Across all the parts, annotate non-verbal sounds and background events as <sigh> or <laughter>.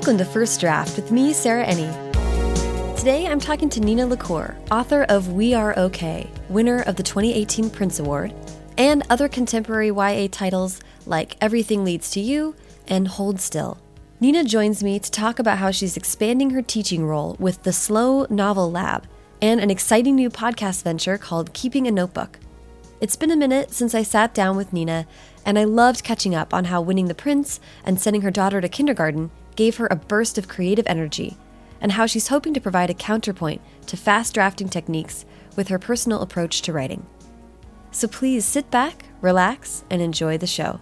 Welcome to First Draft with me, Sarah Enni. Today I'm talking to Nina LaCour, author of We Are Okay, winner of the 2018 Printz Award, and other contemporary YA titles like Everything Leads to You and Hold Still. Nina joins me to talk about how she's expanding her teaching role with the Slow Novel Lab and an exciting new podcast venture called Keeping a Notebook. It's been a minute since I sat down with Nina, and I loved catching up on how winning the Printz and sending her daughter to kindergarten gave her a burst of creative energy, and how she's hoping to provide a counterpoint to fast drafting techniques with her personal approach to writing. So please sit back, relax, and enjoy the show.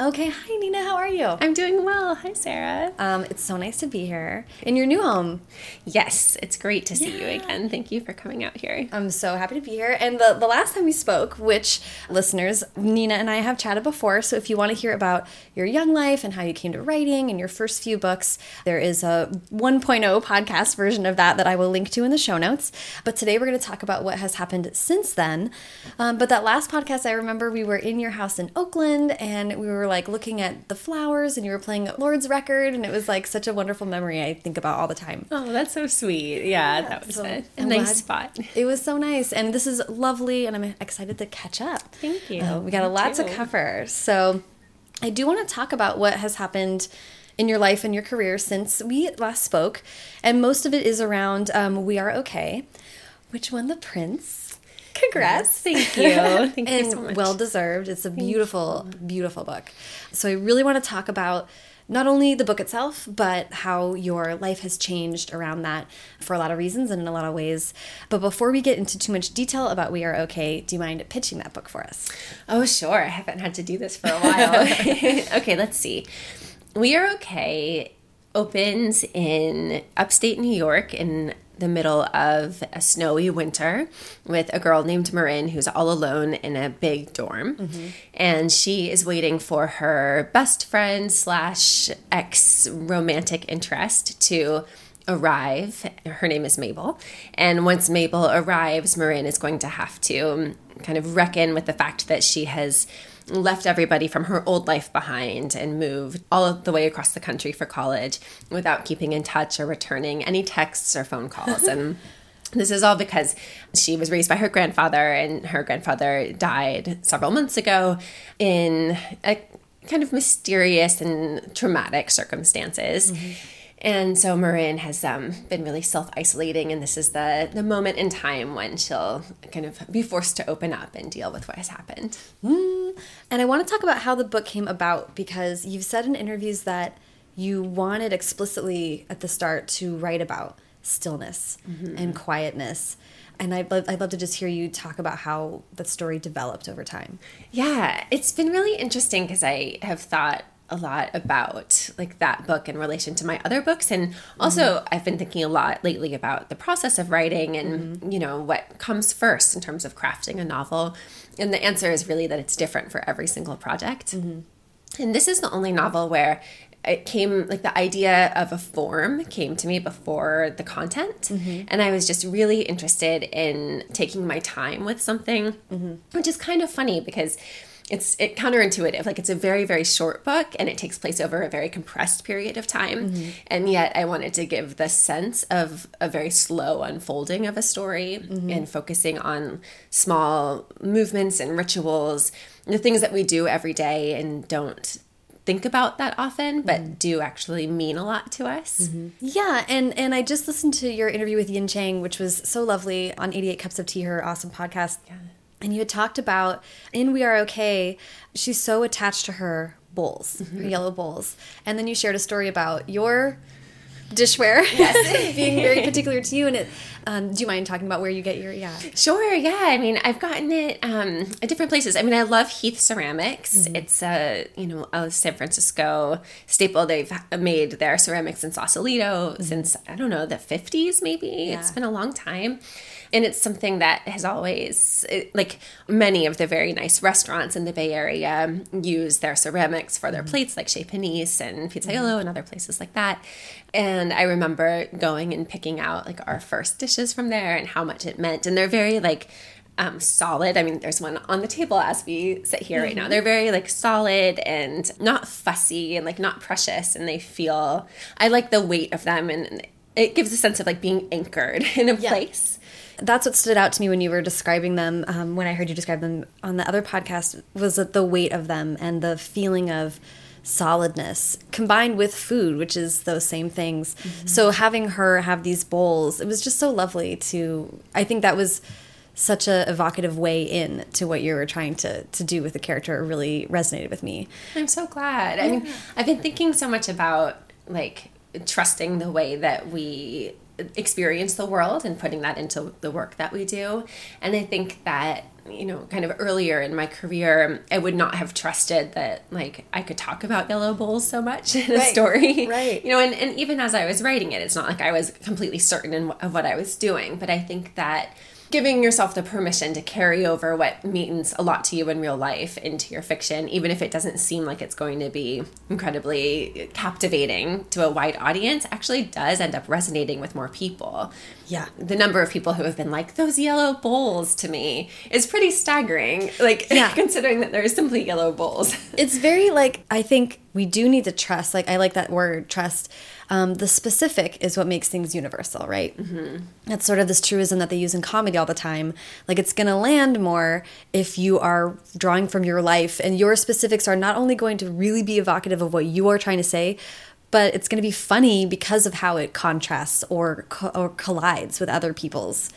Okay, hi Nina, how are you? I'm doing well. Hi, Sarah. Um, it's so nice to be here in your new home. Yes, it's great to see yeah. you again. Thank you for coming out here. I'm so happy to be here. And the, the last time we spoke, which listeners, Nina and I have chatted before, so if you want to hear about your young life and how you came to writing and your first few books, there is a 1.0 podcast version of that that I will link to in the show notes. But today we're going to talk about what has happened since then. Um, but that last podcast, I remember we were in your house in Oakland and we were like looking at the flowers and you were playing Lorde's record and it was like such a wonderful memory I think about all the time. Oh, that's so sweet. Yeah, yeah that was so a, a nice spot. It was so nice. And this is lovely and I'm excited to catch up. Thank you. Uh, we got a lot to cover. So I do want to talk about what has happened in your life and your career since we last spoke. And most of it is around um, We Are Okay, which won the Printz Congrats. Thank you. <laughs> Thank and you so much. Well deserved. It's a beautiful, beautiful book. So I really want to talk about not only the book itself, but how your life has changed around that for a lot of reasons and in a lot of ways. But before we get into too much detail about We Are Okay, do you mind pitching that book for us? Oh, sure. I haven't had to do this for a while. <laughs> <laughs> okay, let's see. We Are Okay opens in upstate New York in the middle of a snowy winter with a girl named Marin who's all alone in a big dorm. Mm-hmm. And she is waiting for her best friend slash ex romantic interest to arrive. Her name is Mabel. And once Mabel arrives, Marin is going to have to kind of reckon with the fact that she has left everybody from her old life behind and moved all the way across the country for college without keeping in touch or returning any texts or phone calls. and <laughs> this is all because she was raised by her grandfather, and her grandfather died several months ago in a kind of mysterious and traumatic circumstances. Mm-hmm. And so Marin has um, been really self isolating, and this is the, the moment in time when she'll kind of be forced to open up and deal with what has happened. Mm. And I want to talk about how the book came about because you've said in interviews that you wanted explicitly at the start to write about stillness mm -hmm. and quietness. And I'd love, I'd love to just hear you talk about how the story developed over time. Yeah, it's been really interesting because I have thought a lot about like that book in relation to my other books and also mm-hmm. I've been thinking a lot lately about the process of writing and mm-hmm. you know what comes first in terms of crafting a novel and the answer is really that it's different for every single project mm-hmm. and this is the only novel where it came like the idea of a form came to me before the content mm-hmm. and i was just really interested in taking my time with something mm-hmm. which is kind of funny because it's it counterintuitive like it's a very very short book and it takes place over a very compressed period of time mm-hmm. and yet i wanted to give the sense of a very slow unfolding of a story mm-hmm. and focusing on small movements and rituals the things that we do every day and don't think about that often but mm-hmm. do actually mean a lot to us mm-hmm. yeah and and i just listened to your interview with yin chang which was so lovely on 88 cups of tea her awesome podcast yeah and you had talked about in We Are Okay, she's so attached to her bowls, mm -hmm. her mm-hmm. yellow bowls. And then you shared a story about your dishware <laughs> yes. <laughs> being very <laughs> particular to you. And it, um, do you mind talking about where you get your, yeah. Sure, yeah. I mean, I've gotten it um, at different places. I mean, I love Heath Ceramics. Mm -hmm. It's a, you know, a San Francisco staple. They've made their ceramics in Sausalito mm -hmm. since, I don't know, the 50s maybe. Yeah. It's been a long time and it's something that has always like many of the very nice restaurants in the Bay Area use their ceramics for their mm-hmm. plates, like Chez Panisse and Pizzaiolo mm-hmm. and other places like that. And I remember going and picking out like our first dishes from there and how much it meant. And they're very like um, solid. I mean, there's one on the table as we sit here right now. They're very like solid and not fussy and like not precious, and they feel. I like the weight of them, and it gives a sense of like being anchored <laughs> in a place. That's what stood out to me when you were describing them. Um, when I heard you describe them on the other podcast, was that the weight of them and the feeling of solidness combined with food, which is those same things. So having her have these bowls, it was just so lovely to. I think that was such a evocative way in to what you were trying to to do with the character. It really resonated with me. I'm so glad. I mean, I've been thinking so much about like trusting the way that we experience the world and putting that into the work that we do. And I think that, you know, kind of earlier in my career, I would not have trusted that like I could talk about yellow bowls so much in a Right, story. right. You know, and, and even as I was writing it, it's not like I was completely certain in, of what I was doing. But I think that giving yourself the permission to carry over what means a lot to you in real life into your fiction, even if it doesn't seem like it's going to be incredibly captivating to a wide audience, actually does end up resonating with more people. Yeah. The number of people who have been like, those yellow bowls to me is pretty staggering. <laughs> Like, Yeah. <laughs> considering that they're simply yellow bowls. It's very like I think we do need to trust. Like I like that word trust. Um, the specific is what makes things universal, right? Mm-hmm. That's sort of this truism that they use in comedy all the time. Like it's going to land more if you are drawing from your life, and your specifics are not only going to really be evocative of what you are trying to say, but it's going to be funny because of how it contrasts or co or collides with other people's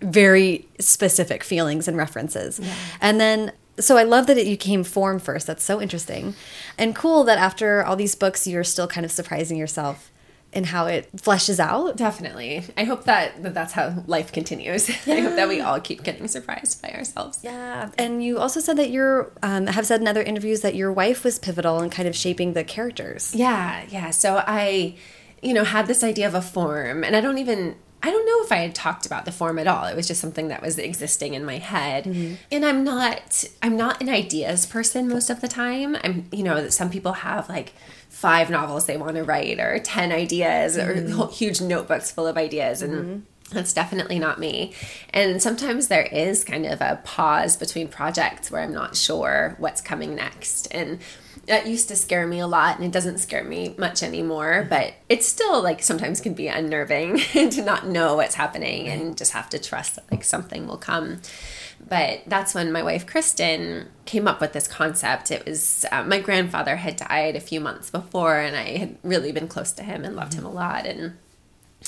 very specific feelings and references. And then so I love that it, you came form first. That's so interesting. And cool that after all these books you're still kind of surprising yourself in how it fleshes out. Definitely. I hope that, that that's how life continues. <laughs> I hope that we all keep getting surprised by ourselves. Yeah. And you also said that you're um, have said in other interviews that your wife was pivotal in kind of shaping the characters. Yeah, yeah. So I, you know, had this idea of a form, and I don't even. I don't know if I had talked about the form at all. It was just something that was existing in my head. And I'm not I'm not an ideas person most of the time. I'm you know, that some people have like five novels they want to write or 10 ideas or mm-hmm. huge notebooks full of ideas and mm-hmm. that's definitely not me. And sometimes there is kind of a pause between projects where I'm not sure what's coming next. And that used to scare me a lot and it doesn't scare me much anymore, mm-hmm. but it still like sometimes can be unnerving <laughs> to not know what's happening and just have to trust that like something will come. But that's when my wife Kristen came up with this concept. It was uh, my grandfather had died a few months before, and I had really been close to him and loved him a lot, and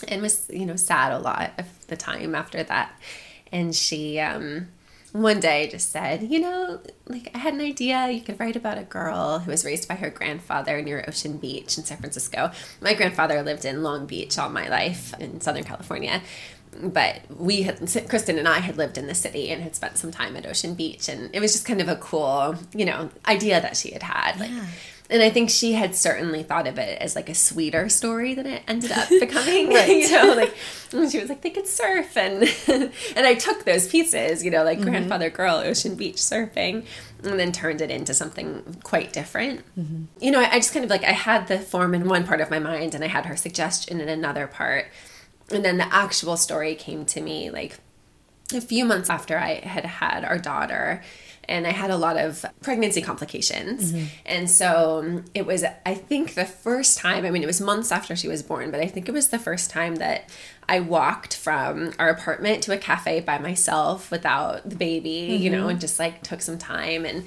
and was you know sad a lot of the time after that. And she um, one day just said, you know, like I had an idea. You could write about a girl who was raised by her grandfather near Ocean Beach in San Francisco. My grandfather lived in Long Beach all my life in Southern California but we had Kristen and I had lived in the city and had spent some time at Ocean Beach, and it was just kind of a cool, you know, idea that she had had. Like, and I think she had certainly thought of it as like a sweeter story than it ended up <laughs> becoming. <laughs> you know, like <laughs> she was like they could surf, and and I took those pieces, you know, like mm-hmm. grandfather girl, Ocean Beach surfing, and then turned it into something quite different. Mm-hmm. You know, I, I just kind of like I had the form in one part of my mind, and I had her suggestion in another part and then the actual story came to me like a few months after I had had our daughter and I had a lot of pregnancy complications. And so um, it was, I think, the first time, I mean, it was months after she was born, but I think it was the first time that I walked from our apartment to a cafe by myself without the baby, you know, and just like took some time. And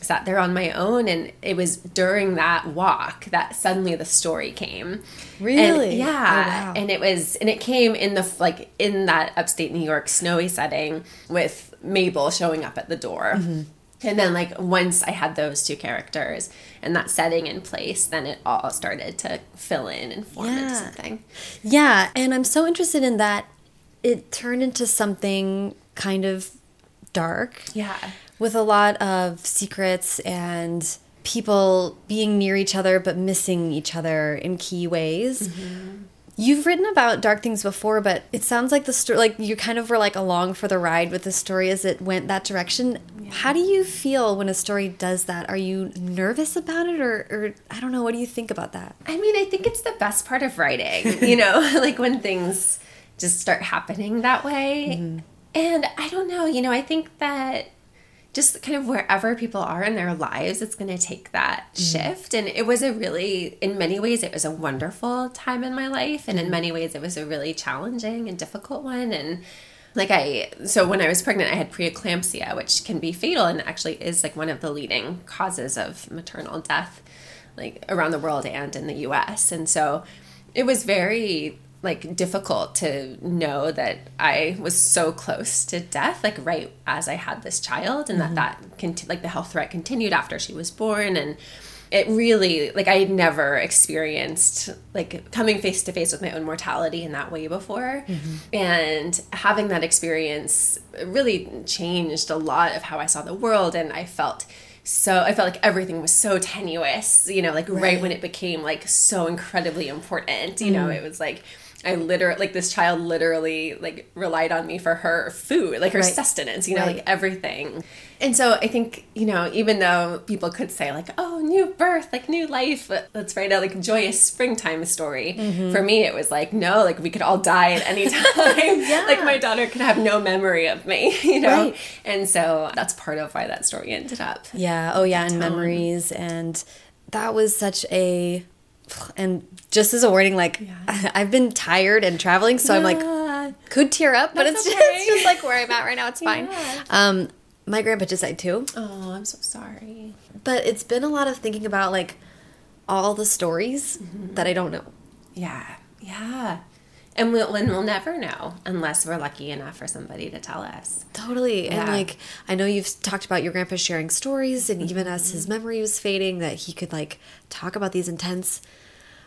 sat there on my own. And it was during that walk that suddenly the story came. Really? And- yeah. Oh, wow. And it was, and it came in the, like, in that upstate New York snowy setting with Mabel showing up at the door. Mm-hmm. And then, like, once I had those two characters and that setting in place, then it all started to fill in and form into something. Yeah, and I'm so interested in that it turned into something kind of dark. Yeah. With a lot of secrets and people being near each other but missing each other in key ways. Mm-hmm. You've written about dark things before, but it sounds like the story like you kind of were like along for the ride with the story as it went that direction. How do you feel when a story does that? Are you nervous about it or, or I don't know, what do you think about that? I mean, I think it's the best part of writing, you know, <laughs> like when things just start happening that way. Mm-hmm. And I don't know, you know, I think that just kind of wherever people are in their lives, it's going to take that mm. shift. And it was a really, in many ways, it was a wonderful time in my life. And in mm. many ways, it was a really challenging and difficult one. And like I, so when I was pregnant, I had preeclampsia, which can be fatal and actually is like one of the leading causes of maternal death, like around the world and in the US. And so it was very like difficult to know that I was so close to death, like right as I had this child, and mm-hmm. that that conti- like the health threat continued after she was born, and it really like I had never experienced like coming face to face with my own mortality in that way before, mm-hmm. and having that experience really changed a lot of how I saw the world, and I felt so I felt like everything was so tenuous, you know, like right, right when it became like so incredibly important, you mm. know, it was like I literally like this child literally like relied on me for her food, like her right. sustenance, you know, right. like everything. And so I think, you know, even though people could say like, oh, new birth, like new life, let's write a like joyous springtime story. Mm-hmm. For me, it was like, no, like we could all die at any <laughs> time. <laughs> yeah. Like my daughter could have no memory of me, <laughs> you know? Right. And so that's part of why that story ended up. Yeah. Oh yeah. And memories. And that was such a and just as a warning, like yeah. <laughs> I've been tired and traveling, so yeah. I'm like could tear up, but it's, okay. just, it's just like where I'm at right now. It's <laughs> fine. Yeah. Um, my grandpa just died too. Oh, I'm so sorry. But it's been a lot of thinking about like all the stories mm -hmm. that I don't know. Yeah, yeah. And we'll, and we'll never know unless we're lucky enough for somebody to tell us. Totally. Yeah. And like, I know you've talked about your grandpa sharing stories, and even as his mm-hmm. memory was fading, that he could like talk about these intense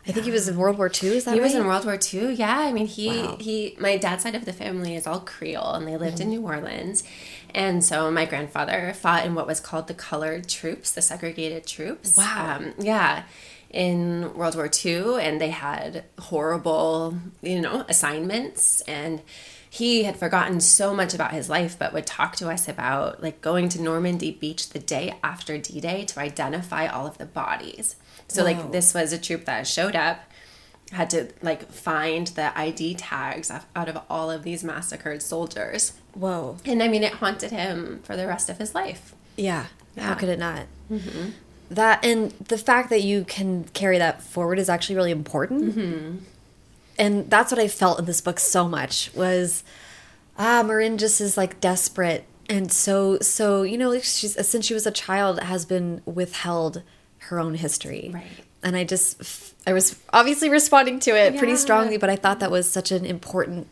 I think he was in World War II. Is that he right? was in World War II? Yeah. I mean, he wow. he. My dad's side of the family is all Creole, and they lived mm -hmm. in New Orleans. And so my grandfather fought in what was called the colored troops, the segregated troops. Wow. Um, yeah. In World War II, and they had horrible, you know, assignments. And he had forgotten so much about his life, but would talk to us about like going to Normandy Beach the day after D Day to identify all of the bodies. So Whoa. like this was a troop that showed up, had to like find the ID tags out of all of these massacred soldiers. Whoa! And I mean, it haunted him for the rest of his life. Yeah. yeah. How could it not? Mm-hmm. That and the fact that you can carry that forward is actually really important. Mm-hmm. And that's what I felt in this book so much was ah Marin just is like desperate and so so you know she's since she was a child has been withheld her own history. Right. And I just, I was obviously responding to it yeah. pretty strongly, but I thought that was such an important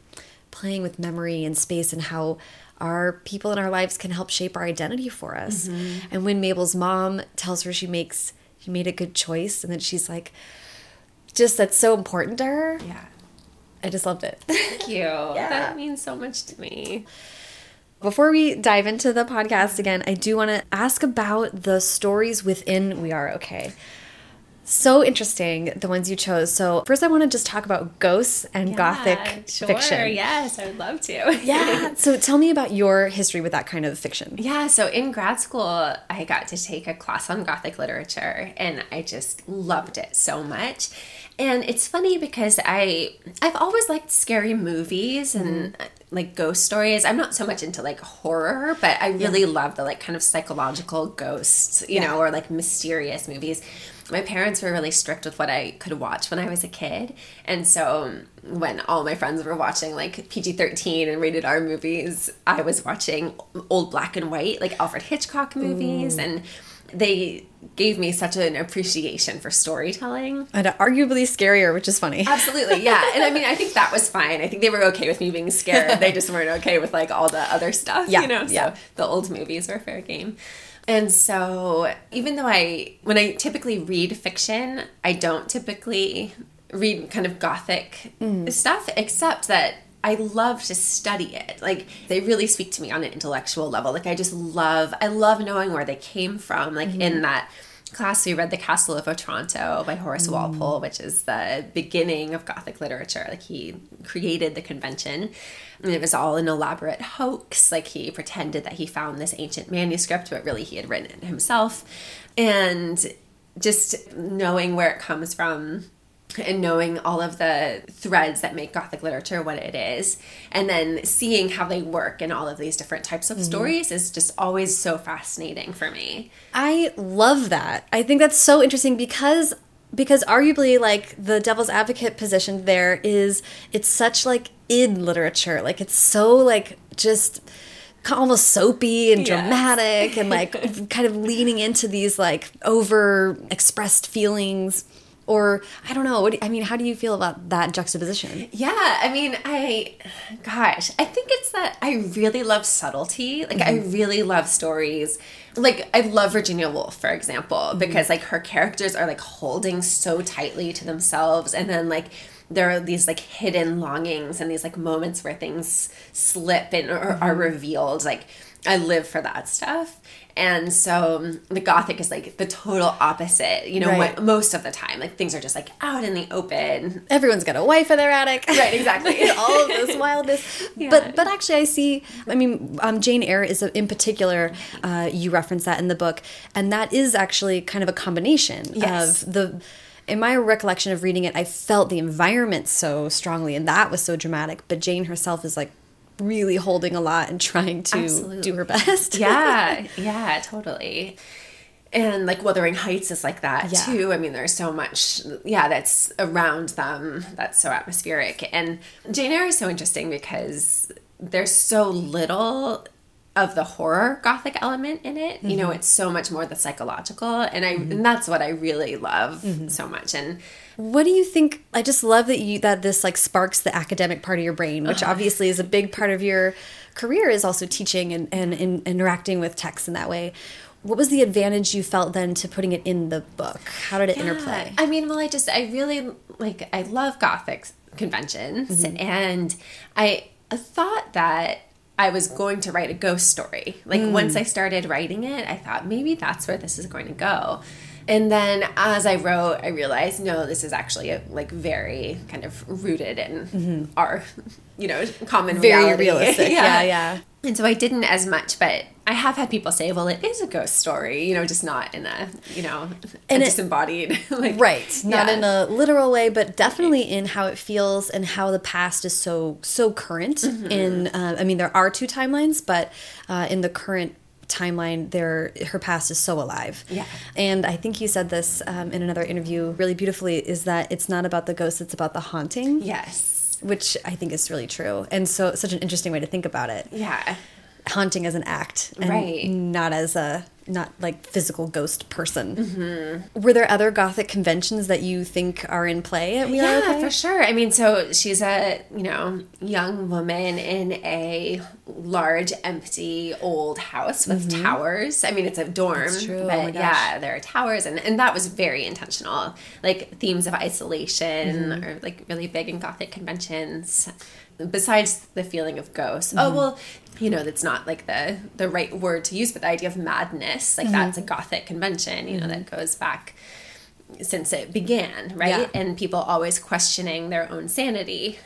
playing with memory and space and how our people in our lives can help shape our identity for us. Mm -hmm. And when Mabel's mom tells her she makes, she made a good choice, and then she's like, just that's so important to her. Yeah. I just loved it. Thank you. <laughs> yeah. That means so much to me. Before we dive into the podcast again, I do want to ask about the stories within We Are Okay. So interesting, the ones you chose. So, first, I want to just talk about ghosts and yeah, gothic sure. fiction. Yes, I would love to. yeah. So, tell me about your history with that kind of fiction. Yeah. So, in grad school, I got to take a class on gothic literature, and I just loved it so much. And it's funny because I I've always liked scary movies and mm -hmm like ghost stories. I'm not so much into like horror, but I really yeah. love the like kind of psychological ghosts, you yeah. know, or like mysterious movies. My parents were really strict with what I could watch when I was a kid. And so when all my friends were watching like PG 13 and rated R movies, I was watching old black and white, like Alfred Hitchcock movies. Ooh. And they gave me such an appreciation for storytelling. And arguably scarier, which is funny. Absolutely, yeah. <laughs> and I mean, I think that was fine. I think they were okay with me being scared. <laughs> they just weren't okay with like all the other stuff, yeah, you know? So yeah. the old movies were fair game. And so, even though I, when I typically read fiction, I don't typically read kind of gothic mm. stuff, except that I love to study it. Like they really speak to me on an intellectual level. Like I just love I love knowing where they came from. Like mm-hmm. in that class we read The Castle of Otranto by Horace mm. Walpole, which is the beginning of Gothic literature. Like he created the convention. And it was all an elaborate hoax. Like he pretended that he found this ancient manuscript, but really he had written it himself. And just knowing where it comes from and knowing all of the threads that make gothic literature what it is and then seeing how they work in all of these different types of mm-hmm. stories is just always so fascinating for me i love that i think that's so interesting because because arguably like the devil's advocate position there is it's such like id literature like it's so like just almost soapy and dramatic yes. and like <laughs> kind of leaning into these like over expressed feelings or I don't know. What do, I mean, how do you feel about that juxtaposition? Yeah, I mean, I, gosh, I think it's that I really love subtlety. Like, mm-hmm. I really love stories. Like, I love Virginia Woolf, for example, mm-hmm. because like her characters are like holding so tightly to themselves, and then like there are these like hidden longings and these like moments where things slip and or, mm-hmm. are revealed. Like, I live for that stuff. And so um, the gothic is like the total opposite, you know, right. what, most of the time. Like things are just like out in the open. Everyone's got a wife in their attic. <laughs> Right, exactly. <laughs> All of this wildness. <laughs> Yeah. But but actually I see I mean um, Jane Eyre is a, in particular uh, you reference that in the book and that is actually kind of a combination yes. of the in my recollection of reading it, I felt the environment so strongly, and that was so dramatic. But Jane herself is like really holding a lot and trying to Absolutely. do her <laughs> best. yeah, yeah, totally. And like Wuthering Heights is like that yeah. too. I mean, there's so much, yeah, that's around them that's so atmospheric. And Jane Eyre is so interesting because there's so little of the horror gothic element in it. Mm-hmm. You know, mm-hmm. it's so much more the psychological, and I mm-hmm. and that's what I really love mm-hmm. so much. And what do you think? I just love that you that this like sparks the academic part of your brain, which uh-huh. obviously is a big part of your career is also teaching and, and, and interacting with text in that way what was the advantage you felt then to putting it in the book how did it yeah. interplay i mean well i just i really like i love gothic conventions mm -hmm. and i thought that I was going to write a ghost story. Like mm. once I started writing it, I thought maybe that's where this is going to go. And then as I wrote, I realized no, this is actually a, like very kind of rooted in mm-hmm. our, you know, common very reality. realistic. <laughs> yeah. yeah, yeah. And so I didn't as much, but I have had people say, "Well, it is a ghost story," you know, just not in a, you know, and disembodied, <laughs> like, right? Not yeah. in a literal way, but definitely in how it feels and how the past is so so current. Mm-hmm. In, uh, I mean, there are two timelines, but uh, in the current timeline there her past is so alive. Yeah. And i think you said this um, in another interview really beautifully is that it's not about the ghost it's about the haunting. Yes. Which i think is really true and so such an interesting way to think about it. Yeah haunting as an act and right. not as a not like physical ghost person. Mm -hmm. Were there other gothic conventions that you think are in play at We yeah, Are Okay? for sure. I mean, so she's a you know young woman in a large, empty, old house with mm -hmm. towers. I mean, it's a dorm, but oh yeah, there are towers, and and that was very intentional. Like themes of isolation mm -hmm. are like really big in gothic conventions besides the feeling of ghosts. Mm-hmm. Oh well, you know that's not like the the right word to use, but the idea of madness, like mm-hmm. that's a Gothic convention, you know, mm-hmm. that goes back since it began, right? Yeah. And people always questioning their own sanity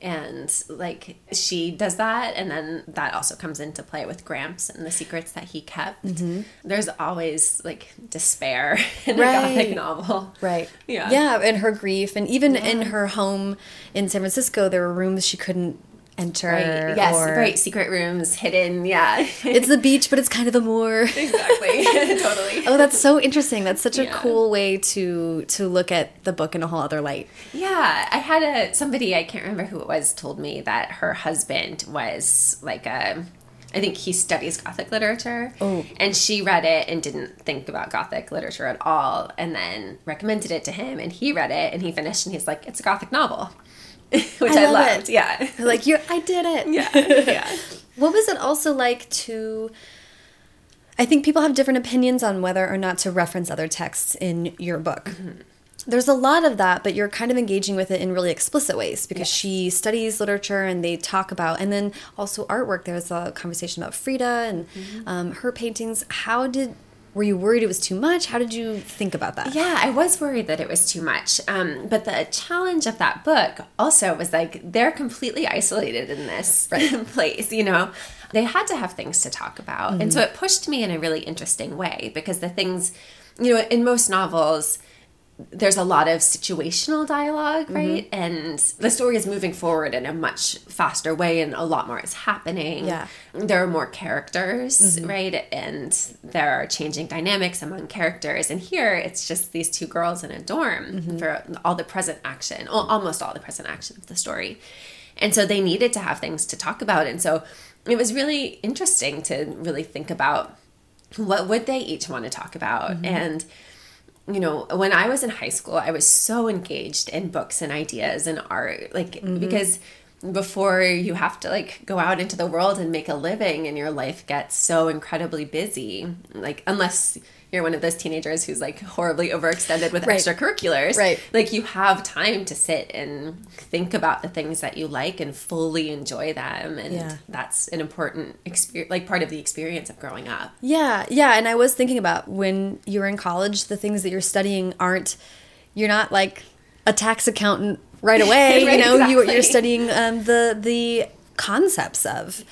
and like she does that and then that also comes into play with gramps and the secrets that he kept mm-hmm. there's always like despair <laughs> in right. a gothic novel right yeah yeah and her grief and even yeah. in her home in san francisco there were rooms she couldn't enter. Right. Yes, or... right. Secret rooms, hidden. Yeah. <laughs> it's the beach, but it's kind of the moor. <laughs> Exactly. <laughs> totally. Oh, that's so interesting. That's such a yeah. cool way to to look at the book in a whole other light. Yeah, I had a somebody I can't remember who it was told me that her husband was like a. I think he studies Gothic literature. Oh. And she read it and didn't think about Gothic literature at all, and then recommended it to him, and he read it and he finished, and he's like, "It's a Gothic novel." <laughs> which I, I love loved. It. Yeah, <laughs> like you, I did it. Yeah, <laughs> yeah. what was it also like to? I think people have different opinions on whether or not to reference other texts in your book. Mm -hmm. There's a lot of that, but you're kind of engaging with it in really explicit ways because yes. she studies literature and they talk about, and then also artwork. There's a conversation about Frida and mm -hmm. um, her paintings. How did were you worried it was too much? How did you think about that? Yeah, I was worried that it was too much. Um, but the challenge of that book also was like they're completely isolated in this right. <laughs> place, you know? They had to have things to talk about. Mm-hmm. And so it pushed me in a really interesting way because the things, you know, in most novels, there's a lot of situational dialogue, right? Mm-hmm. And the story is moving forward in a much faster way, and a lot more is happening. Yeah. Mm-hmm. There are more characters, right? And there are changing dynamics among characters. And here it's just these two girls in a dorm Mm-hmm. for all the present action, al- almost all the present action of the story. And so they needed to have things to talk about. And so it was really interesting to really think about what would they each want to talk about Mm-hmm. and you know when i was in high school i was so engaged in books and ideas and art like Mm-hmm. because before you have to like go out into the world and make a living and your life gets so incredibly busy like unless you're one of those teenagers who's like horribly overextended with Right. extracurriculars Right. like you have time to sit and think about the things that you like and fully enjoy them and Yeah. that's an important experience like part of the experience of growing up Yeah, yeah. And I was thinking about when you were in college, the things that you're studying aren't, you're not like a tax accountant right <laughs> away. Right, you know, you, you're studying um, the, the concepts of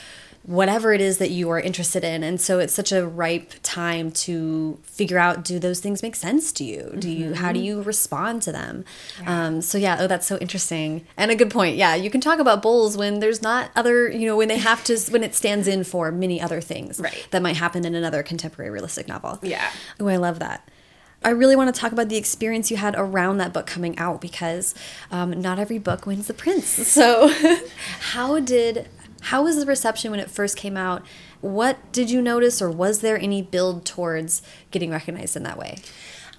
whatever it is that you are interested in. And so it's such a ripe time to figure out do those things make sense to you? Do you, how do you respond to them? Um, so yeah, oh, that's so interesting. And a good point. Yeah, you can talk about bowls when there's not other, you know, when they have to, when it stands in for many other things Right. that might happen in another contemporary realistic novel. Yeah. Oh, I love that. I really want to talk about the experience you had around that book coming out because um, not every book wins the Printz. <laughs> So, <laughs> how did how was the reception when it first came out? What did you notice, or was there any build towards getting recognized in that way?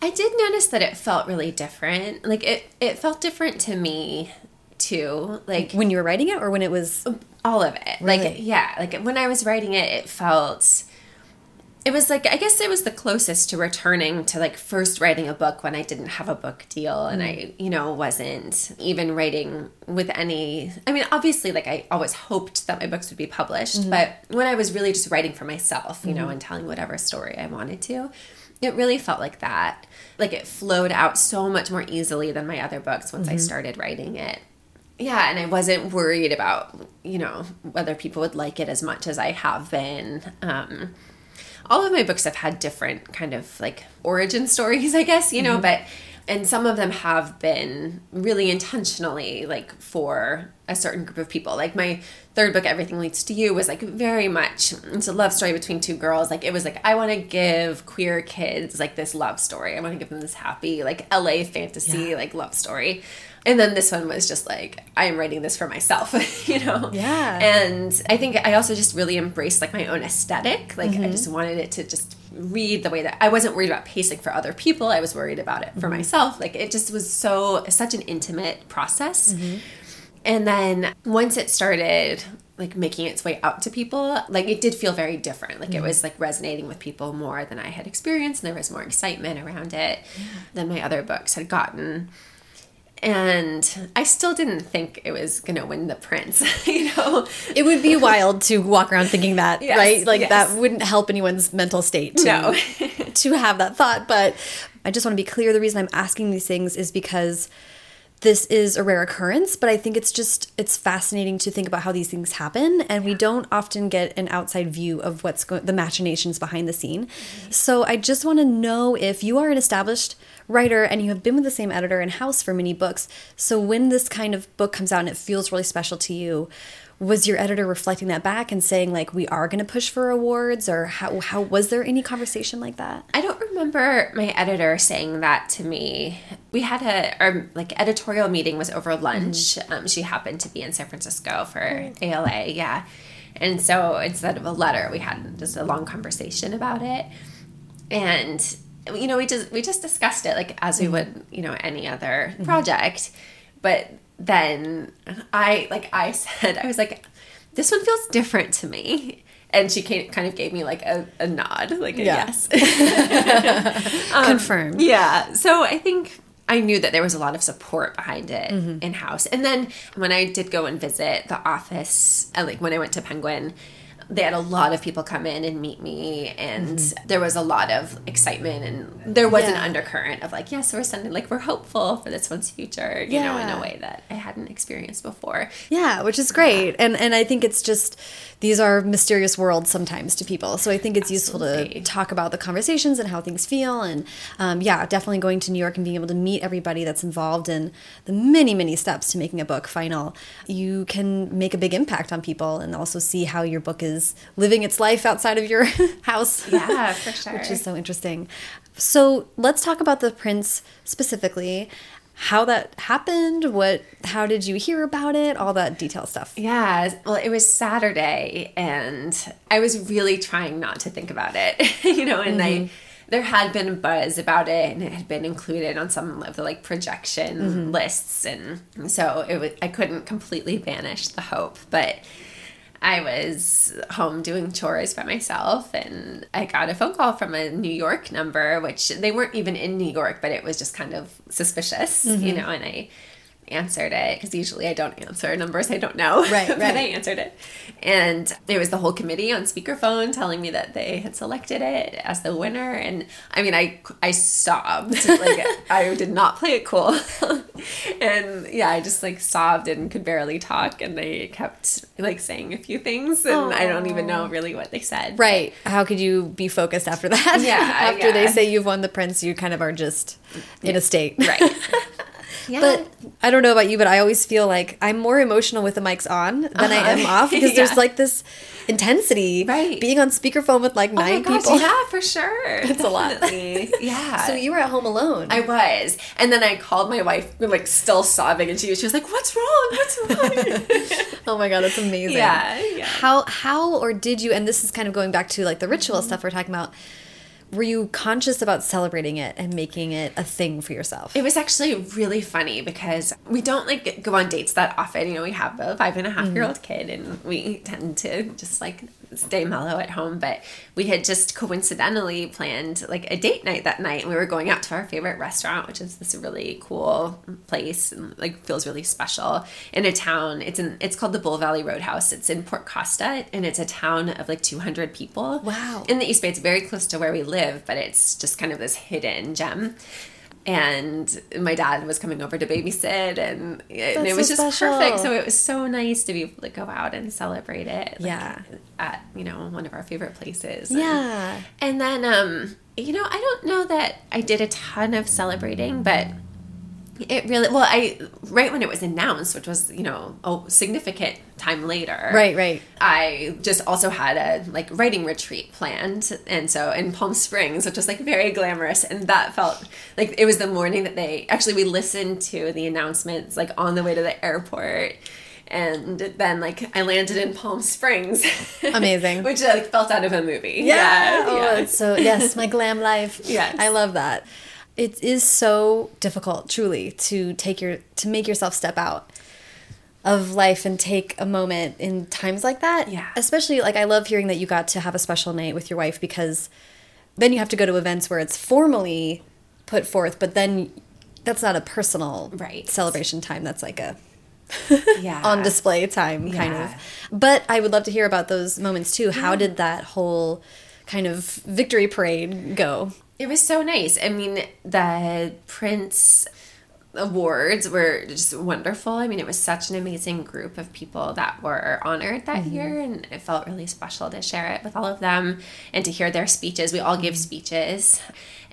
I did notice that it felt really different. Like it, it felt different to me too. Like When you were writing it, or when it was all of it. Like yeah, like when I was writing it, it felt. It was like I guess it was the closest to returning to like first writing a book when I didn't have a book deal and I mm. you know wasn't even writing with any I mean obviously like I always hoped that my books would be published mm-hmm. but when I was really just writing for myself you know mm-hmm. and telling whatever story I wanted to it really felt like that. Like it flowed out so much more easily than my other books once I mm-hmm. started writing it. Yeah and i wasn't worried about you know whether people would like it as much as i have been um all of my books have had different kind of like origin stories <laughs> i guess you know mm-hmm. but and some of them have been really intentionally like for a certain group of people. Like my third book everything leads to you was like very much it's a love story between two girls. Like it was like i want to give queer kids like this love story. I want to give them this happy like la fantasy like love story and then this one was just like i am writing this for myself <laughs> you know? Yeah. and i think i also just really embraced like my own aesthetic. Like i mm-hmm. just wanted it to just read the way that i wasn't worried about pacing for other people. I was worried about it for mm-hmm. myself. Like it just was so such an intimate process. Mm-hmm. And then once it started like making its way out to people like it did feel very different. Like it was like resonating with people more than i had experienced. And there was more excitement around it than my other books had gotten and i still didn't think it was gonna win the Printz <laughs> you know it would be wild to walk around thinking that, Yes, right? Like yes. that wouldn't help anyone's mental state to, No. <laughs> to have that thought. But I just want to be clear the reason I'm asking these things is because this is a rare occurrence, but I think it's just it's fascinating to think about how these things happen and we don't often get an outside view of what's going the machinations behind the scene. So I just want to know if you are an established writer and you have been with the same editor in house for many books. So when this kind of book comes out and it feels really special to you, was your editor reflecting that back and saying like we are going to push for awards or how how was there any conversation like that? I don't remember my editor saying that to me. We had a our like editorial meeting was over lunch. Um, she happened to be in San Francisco for ALA, yeah. And so instead of a letter, we had just a long conversation about it. And you know, we just we just discussed it like as we would, you know, any other project. But then I like I <laughs> said, I was like, this one feels different to me. And she came, kind of gave me like a, a nod, like a Yeah. yes. <laughs> Confirmed. Yeah. So I think I knew that there was a lot of support behind it Mm-hmm. in house. And then when I did go and visit the office, uh, like when I went to Penguin, they had a lot of people come in and meet me and mm-hmm. there was a lot of excitement and there was yeah. an undercurrent of like yes we're sending like we're hopeful for this one's future you yeah. know in a way that i hadn't experienced before yeah which is great and and i think it's just these are mysterious worlds sometimes to people so i think it's Absolutely. useful to talk about the conversations and how things feel and um, yeah definitely going to new york and being able to meet everybody that's involved in the many many steps to making a book final you can make a big impact on people and also see how your book is is living its life outside of your <laughs> house. Yeah, <laughs> for sure. Which is so interesting. So let's talk about the Printz specifically how that happened what how did you hear about it all that detail stuff yeah well it was saturday and i was really trying not to think about it <laughs> you know and mm -hmm. i mm-hmm. there had been a buzz about it and it had been included on some of the like projection mm -hmm. lists and so it was i couldn't completely banish the hope but I was home doing chores by myself and I got a phone call from a New York number, which they weren't even in New York, but it was just kind of suspicious, mm-hmm. you know, and I answered it because usually I don't answer numbers I don't know. Right, right. <laughs> but I answered it. And it was the whole committee on speakerphone telling me that they had selected it as the winner. And I mean, I, I sobbed. <laughs> Like, I did not play it cool. <laughs> and yeah, I just like sobbed and could barely talk. And they kept like saying a few things. And Aww. I don't even know really what they said. Right. How could you be focused after that? Yeah. after yeah. they say you've won the Printz, you kind of are just in a state. Right. Yeah. But I don't know about you, but I always feel like I'm more emotional with the mics on than uh -huh. I am uh-huh. off because <laughs> yeah. there's like this intensity. Right. Being on speakerphone with like nine oh gosh, people. Yeah, for <laughs> sure. It's a lot. <laughs> yeah. So you were at home alone. I was. And then I called my wife, like still sobbing, and she, she was like, What's wrong? What's wrong? oh my god, that's amazing. Yeah, yeah. How how or did you and this is kind of going back to like the ritual mm -hmm. stuff we're talking about were you conscious about celebrating it and making it a thing for yourself? It was actually really funny because we don't like go on dates that often. You know, we have a five and a half year old mm. kid and we tend to just like stay mellow at home. But we had just coincidentally planned like a date night that night and we were going out to our favorite restaurant, which is this really cool place and like feels really special in a town. It's in it's called the Bull Valley Roadhouse. It's in Port Costa and it's a town of like 200 people. Wow. In the East Bay, it's very close to where we live live, but it's just kind of this hidden gem. And my dad was coming over to babysit, and, and it was so just special. perfect. So it was so nice to be able to go out and celebrate it. Like, yeah, at you know one of our favorite places. Yeah, and, and then um, you know I don't know that I did a ton of celebrating, but it really well. I right when it was announced, which was you know a significant time later. Right, right. I just also had a like writing retreat planned, and so in Palm Springs, which was like very glamorous, and that felt like it was the morning that they actually we listened to the announcements like on the way to the airport and then like I landed in Palm Springs. Amazing. <laughs> which like felt out of a movie. Yeah. yeah. Oh, yeah. so yes, my glam life. <laughs> Yes. I love that it is so difficult truly to take your to make yourself step out of life and take a moment in times like that. Yeah. Especially like i love hearing that you got to have a special night with your wife because then you have to go to events where it's formally put forth but then that's not a personal right. celebration time. That's like a <laughs> yeah. on display time kind yeah. of but i would love to hear about those moments too. How did that whole kind of victory parade go it was so nice. I mean, the Printz awards were just wonderful. I mean, it was such an amazing group of people that were honored that mm -hmm. year, and it felt really special to share it with all of them and to hear their speeches. We all gave mm-hmm. speeches,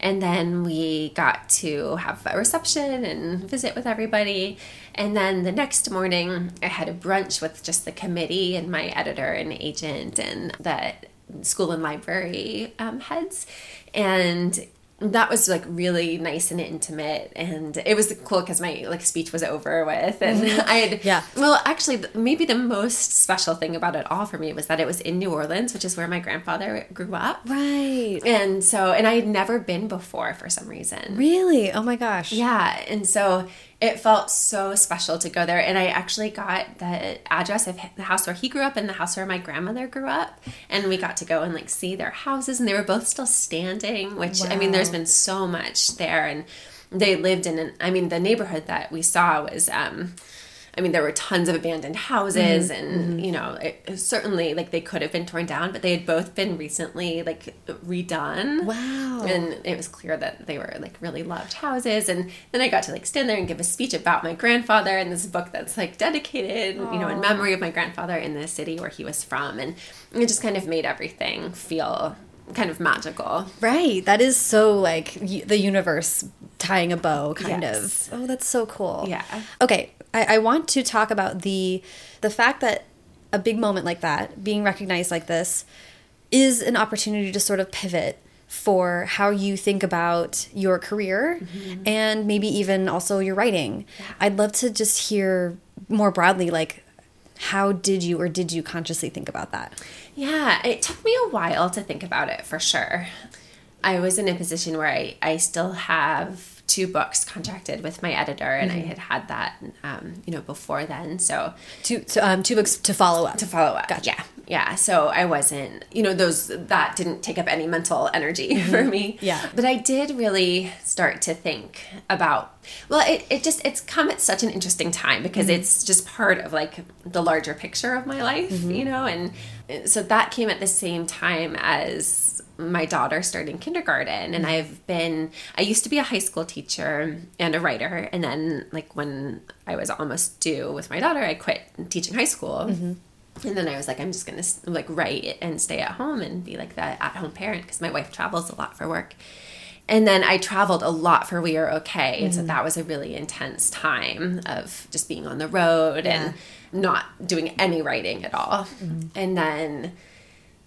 and then we got to have a reception and visit with everybody. And then the next morning, I had a brunch with just the committee and my editor and agent and the school and library um, heads and that was like really nice and intimate. And it was cool because my like speech was over with. And mm-hmm. <laughs> i had yeah. well actually maybe the most special thing about it all for me was that it was in new orleans which is where my grandfather grew up. Right. And so and i had never been before for some reason. Really? Oh my gosh. Yeah. And so it felt so special to go there. And I actually got the address of the house where he grew up and the house where my grandmother grew up. And we got to go and like see their houses and they were both still standing, which wow. I mean, there's been so much there. And they lived in an, I mean, the neighborhood that we saw was, um, I mean, there were tons of abandoned houses, Mm-hmm. and you know, it, certainly like they could have been torn down, but they had both been recently like redone. Wow. And it was clear that they were like really loved houses. And then I got to like stand there and give a speech about my grandfather in this book that's like dedicated, you know, in memory of my grandfather in the city where he was from, and it just kind of made everything feel kind of magical. Right. That is so like y- the universe tying a bow, kind Yes. of. Oh, that's so cool. Yeah. Okay, I, I want to talk about the the fact that a big moment like that, being recognized like this, is an opportunity to sort of pivot for how you think about your career mm-hmm. and maybe even also your writing. I'd love to just hear more broadly, like, how did you or did you consciously think about that? Yeah, it took me a while to think about it for sure. I was in a position where I, I still have two books contracted with my editor, and I mm-hmm. had had that, um, you know, before then. So Two, to, um, two books to follow up. to follow up. Gotcha. Yeah. Yeah. So I wasn't, you know, those, that didn't take up any mental energy <laughs> for mm-hmm. me. Yeah. But I did really start to think about, well, it, it just, it's come at such an interesting time because mm-hmm. it's just part of like the larger picture of my life, you know? And uh, so that came at the same time as my daughter starting kindergarten and mm-hmm. I've been I used to be a high school teacher and a writer and then like when I was almost due with my daughter I quit teaching high school mm-hmm. and then I was like I'm just going to like write and stay at home and be like the at home parent because my wife travels a lot for work and then I traveled a lot for We Are Okay. And so mm-hmm. that was a really intense time of just being on the road Yeah. and not doing any writing at all. And then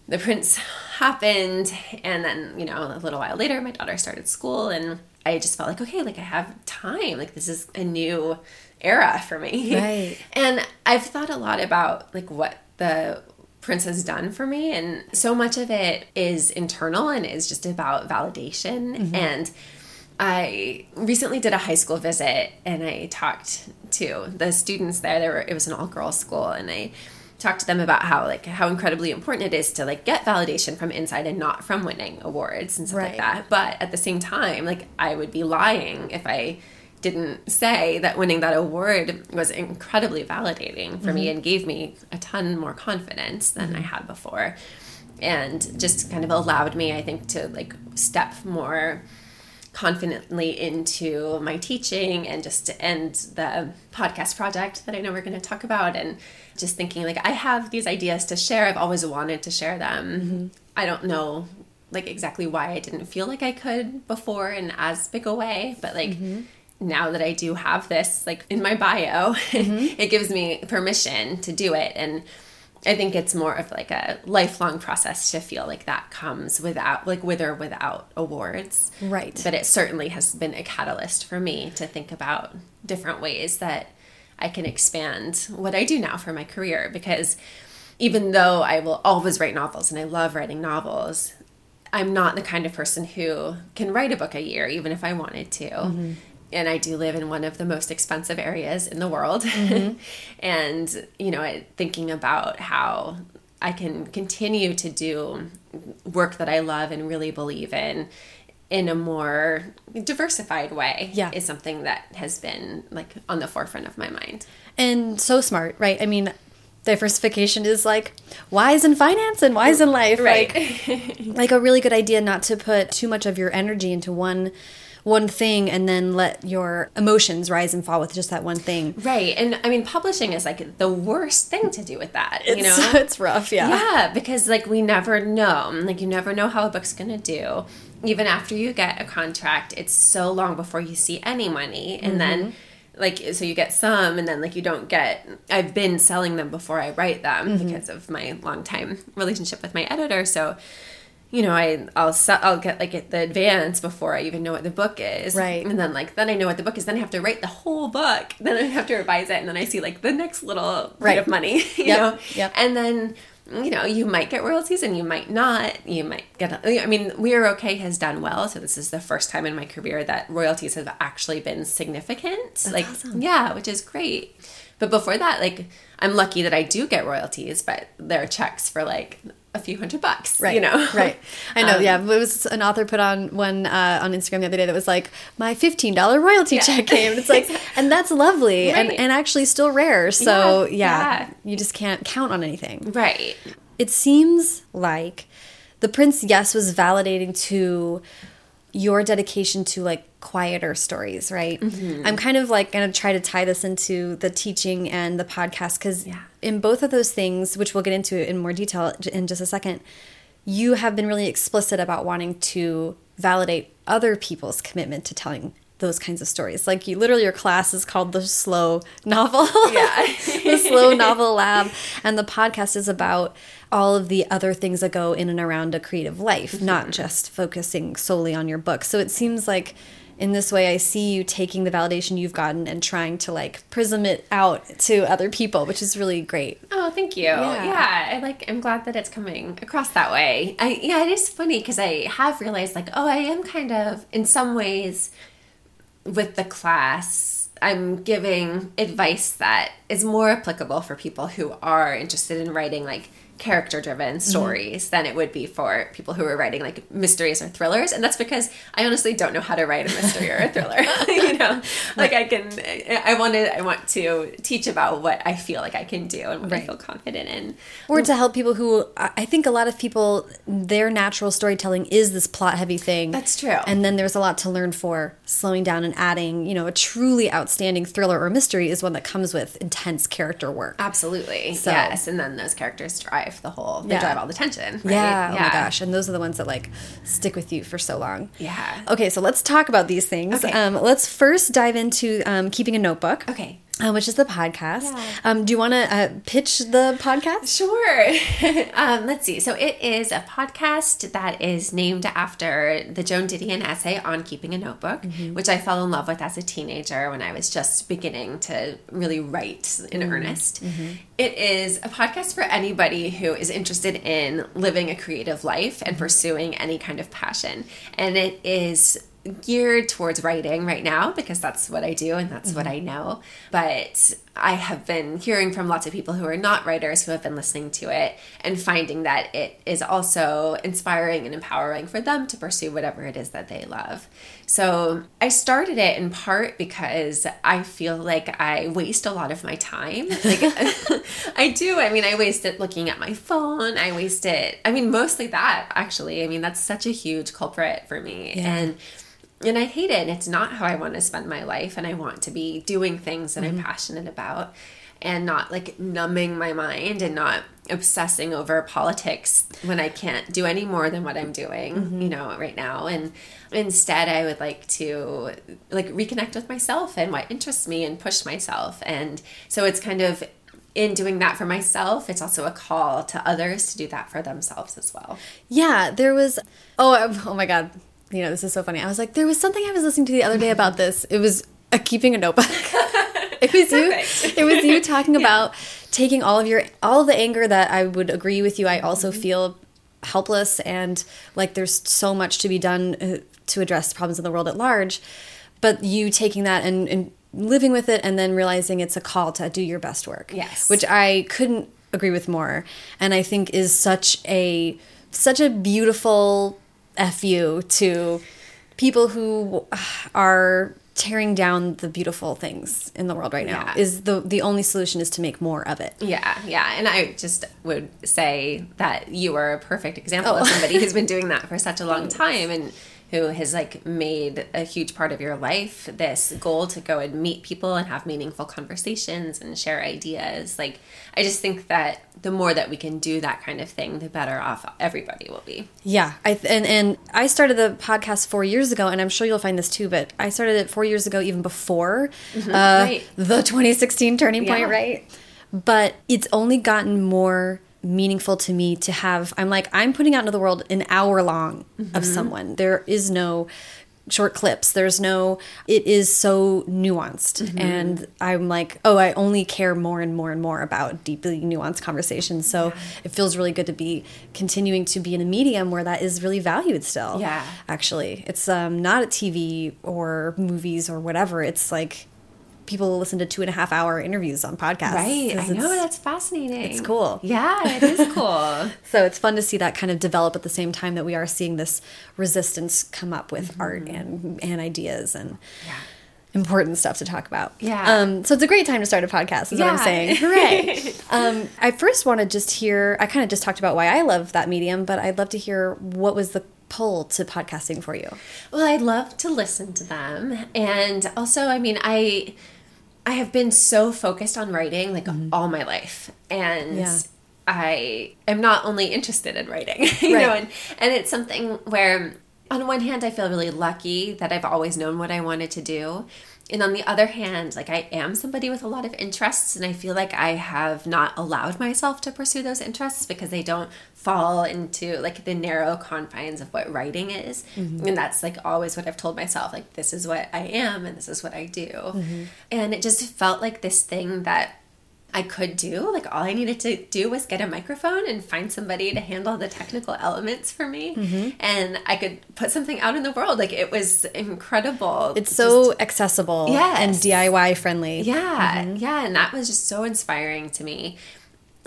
the Printz happened and then you know a little while later my daughter started school and i just felt like okay like i have time like this is a new era for me Right. <laughs> and i've thought a lot about like what the Printz has done for me and so much of it is internal and is just about validation mm-hmm. and I recently did a high school visit and I talked to the students there. There were it was an all girls school and I talked to them about how like how incredibly important it is to like get validation from inside and not from winning awards and stuff Right. like that. But at the same time, like I would be lying if I didn't say that winning that award was incredibly validating for me mm-hmm. and gave me a ton more confidence than I mm-hmm. had before. And just kind of allowed me, I think, to like step more confidently into my teaching and just to end the podcast project that I know we're going to talk about and just thinking like I have these ideas to share. I've always wanted to share them. Mm-hmm. I don't know like exactly why I didn't feel like I could before in as big a way but like mm-hmm. now that I do have this like in my bio <laughs> mm-hmm. it gives me permission to do it. And I think it's more of like a lifelong process to feel like that comes without, like with or without awards. Right. But it certainly has been a catalyst for me to think about different ways that I can expand what I do now for my career. Because even though I will always write novels and I love writing novels, I'm not the kind of person who can write a book a year, even if I wanted to. Mm-hmm. And I do live in one of the most expensive areas in the world. Mm-hmm. <laughs> and, you know, thinking about how I can continue to do work that I love and really believe in in a more diversified way Yeah. is something that has been like on the forefront of my mind. and so smart, right? I mean, diversification is like wise in finance and wise in life, Right. Like, <laughs> like a really good idea not to put too much of your energy into one one thing and then let your emotions rise and fall with just that one thing. Right. And I mean, publishing is like the worst thing to do with that, you know? It's, <laughs> it's rough, yeah. Yeah, because like we never know. Like you never know how a book's going to do. Even after you get a contract, it's so long before you see any money. And then mm-hmm. like so you get some and then like you don't get I've been selling them before I write them mm-hmm. because of my long time relationship with my editor. So you know, I I'll I'll get like the advance before I even know what the book is, Right. And then like then I know what the book is. Then I have to write the whole book. Then I have to revise it, and then I see like the next little bit Right. of money, <laughs> you Yep. know. Yep. And then you know you might get royalties and you might not. You might get. I mean, We Are Okay has done well, so this is the first time in my career that royalties have actually been significant. like awesome. yeah, which is great. But before that, like I'm lucky that I do get royalties, but there are checks for like a few hundred bucks, Right. you know? right. I know. <laughs> Um, yeah. It was an author put on one uh, on Instagram the other day that was like, my $15 royalty Yeah. check came. And it's like, <laughs> and that's lovely and, and actually still rare. So Yeah, yeah, yeah. you just can't count on anything. Right. It seems like the Printz, yes, was validating to your dedication to like quieter stories, right? Mm-hmm. I'm kind of like going to try to tie this into the teaching and the podcast because Yeah. in both of those things, which we'll get into in more detail in just a second, you have been really explicit about wanting to validate other people's commitment to telling those kinds of stories. Like you literally your class is called the slow novel. <laughs> Yeah. <laughs> the slow novel lab and the podcast is about all of the other things that go in and around a creative life, Mm-hmm. not just focusing solely on your book. So it seems like in this way I see you taking the validation you've gotten and trying to like prism it out to other people, which is really great. Oh, thank you. Yeah. I like. I'm glad that it's coming across that way. I yeah, it is funny because I have realized like, oh, I am kind of in some ways with the class. I'm giving advice that is more applicable for people who are interested in writing like character driven mm-hmm. stories than it would be for people who are writing like mysteries or thrillers and that's because i honestly don't know how to write a mystery or a thriller <laughs> you know like i can i wanted i want to teach about what i feel like i can do and what i feel confident in Or to help people who I think a lot of people their natural storytelling is this plot heavy thing. That's true. And then there's a lot to learn for slowing down and adding, you know, a truly outstanding thriller or mystery is one that comes with intense character work. absolutely So- yes and then those characters drive the whole they Yeah. drive all the tension right? Yeah, oh my gosh. And those are the ones that like stick with you for so long. Yeah. Okay, so let's talk about these things. Okay. Um, let's first dive into um, keeping a notebook. okay Um, which is the podcast. Yeah. Um, do you want to uh, pitch the podcast? Sure. <laughs> um, let's see. So it is a podcast that is named after the Joan Didion essay on keeping a notebook, which I fell in love with as a teenager when I was just beginning to really write in earnest. It is a podcast for anybody who is interested in living a creative life and pursuing any kind of passion. And it is geared towards writing right now because that's what I do and that's what mm-hmm. I know. But I have been hearing from lots of people who are not writers who have been listening to it and finding that it is also inspiring and empowering for them to pursue whatever it is that they love. So I started it in part because I feel like I waste a lot of my time. <laughs> Like <laughs> I do. I mean, I waste it looking at my phone. I waste it. I mean, mostly that actually. I mean, that's such a huge culprit for me. And and I hate it. And it's not how I want to spend my life. And I want to be doing things that I'm mm-hmm. passionate about and not like numbing my mind and not obsessing over politics when I can't do any more than what I'm doing, mm-hmm. you know, right now. And instead, I would like to like reconnect with myself and what interests me and push myself. And so it's kind of in doing that for myself, it's also a call to others to do that for themselves as well. Yeah, there was. Oh, oh my God. You know, this is so funny. I was like, there was something I was listening to the other day about <laughs> this. It was uh, keeping a notebook. <laughs> <laughs> it was you. It was you talking about taking all of your all of the anger that I would agree with you. I also feel helpless and like there's so much to be done uh, to address problems in the world at large. But you taking that and, and living with it and then realizing it's a call to do your best work. Yes. Which I couldn't agree with more and I think is such a such a beautiful fu to people who are tearing down the beautiful things in the world right now Yeah. is the the only solution is to make more of it Yeah, yeah. And I just would say that you are a perfect example oh. of Oh. somebody who's been <laughs> doing that for such a long time and who has like made a huge part of your life this goal to go and meet people and have meaningful conversations and share ideas. Like I just think that the more that we can do that kind of thing, the better off everybody will be. Yeah, I th- and and I started the podcast four years ago, and I'm sure you'll find this too. But I started it four years ago, even before uh, Right. the 2016 turning point, Yeah. right? But it's only gotten more meaningful to me to have. I'm like I'm putting out into the world an hour long of someone. There is no short clips. There's no it is so nuanced. And i'm like oh i only care more and more and more about deeply nuanced conversations. So it feels really good to be continuing to be in a medium where that is really valued still Yeah. actually. It's um not a tv or movies or whatever. It's like people listen to two and a half hour interviews on podcasts. Right. I know. That's fascinating. it's cool. Yeah, it is <laughs> cool. So it's fun to see that kind of develop at the same time that we are seeing this resistance come up with art and and ideas and yeah. important stuff to talk about. Yeah. Um, so it's a great time to start a podcast, is what I'm saying. Hooray. <laughs> um, I first want to just hear, I kind of just talked about why I love that medium, but I'd love to hear what was the pull to podcasting for you? Well, I love to listen to them. And also, I mean, I I have been so focused on writing like all my life. And Mm-hmm. Yeah. I am not only interested in writing, <laughs> you Right. know, and, and it's something where on one hand I feel really lucky that I've always known what I wanted to do. And on the other hand, like I am somebody with a lot of interests, and I feel like I have not allowed myself to pursue those interests because they don't fall into like the narrow confines of what writing is. Mm-hmm. And that's like always what I've told myself like, this is what I am, and this is what I do. Mm-hmm. And it just felt like this thing that I could do. Like all I needed to do was get a microphone and find somebody to handle the technical elements for me, Mm-hmm. and I could put something out in the world. Like it was incredible. It's so accessible Yes. and DIY friendly. yeah, Mm-hmm. yeah, and that was just so inspiring to me.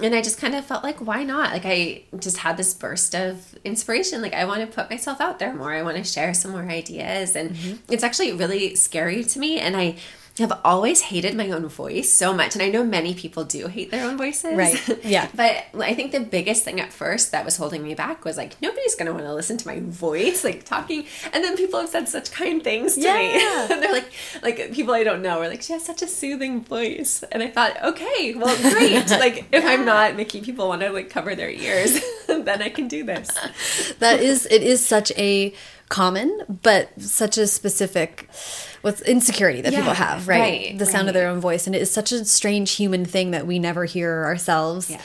And I just kind of felt like, why not? Like, I just had this burst of inspiration. Like, I want to put myself out there more. I want to share some more ideas. And Mm-hmm. it's actually really scary to me. And I have always hated my own voice so much. And I know many people do hate their own voices. Right. <laughs> Yeah. but I think the biggest thing at first that was holding me back was like, nobody's going to want to listen to my voice, like talking. And then people have said such kind things to me. Yeah. and <laughs> they're like, like people I don't know are like, she has such a soothing voice. And I thought, okay, well, great. <laughs> like if I'm not making people want to like cover their ears, then I can do this. that is it is such a common but such a specific what's insecurity that people have right, right, the sound of their own voice. And it is such a strange human thing that we never hear ourselves Yes.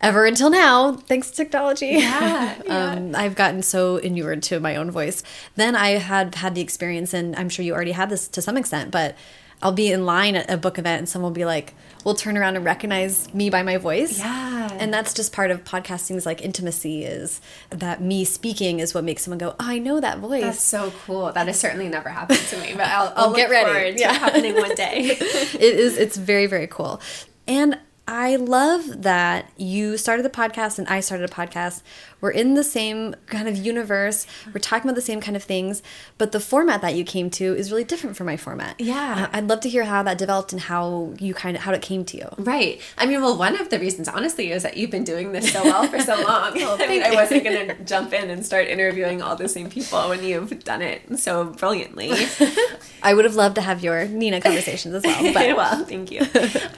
ever until now thanks to technology. Yeah, <laughs> yeah. um, i've gotten so inured to my own voice. Then i had had the experience and i'm sure you already had this to some extent but i'll be in line at a book event and someone will be like will turn around and recognize me by my voice Yeah. and that's just part of podcasting's like intimacy is that me speaking is what makes someone go, oh, I know that voice. That's so cool. That has certainly never happened to me, but I'll, <laughs> I'll get look ready. forward to Yeah. happening one day. <laughs> it is it's very very cool and i love that you started the podcast and i started a podcast we're in the same kind of universe we're talking about the same kind of things but the format that you came to is really different from my format Yeah. Uh, i'd love to hear how that developed and how you kind of how it came to you Right. I mean, well, one of the reasons, honestly, is that you've been doing this so well for so <laughs> long. I mean, I wasn't going to jump in and start interviewing all the same people when you've done it so brilliantly. <laughs> i would have loved to have your nina conversations as well <laughs> but well, thank you.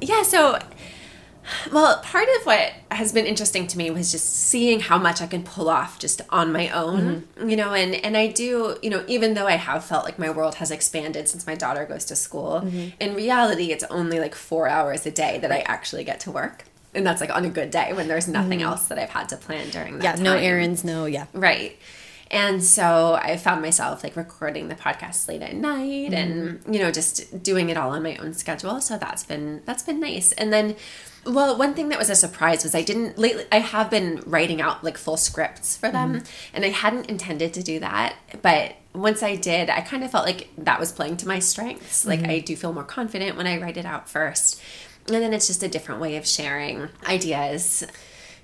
yeah, so well, part of what has been interesting to me was just seeing how much I can pull off just on my own, mm-hmm. you know, and and I do, you know, even though I have felt like my world has expanded since my daughter goes to school, mm-hmm. in reality it's only like 4 hours a day that I actually get to work. And that's like on a good day when there's nothing mm-hmm. else that I've had to plan during that yeah no errands no yeah Right. And so I found myself like recording the podcast late at night and you know just doing it all on my own schedule. So that's been that's been nice. And then well, one thing that was a surprise was I didn't lately I have been writing out like full scripts for them mm-hmm. and I hadn't intended to do that, but once I did, I kind of felt like that was playing to my strengths. Like mm-hmm. I do feel more confident when I write it out first. And then it's just a different way of sharing ideas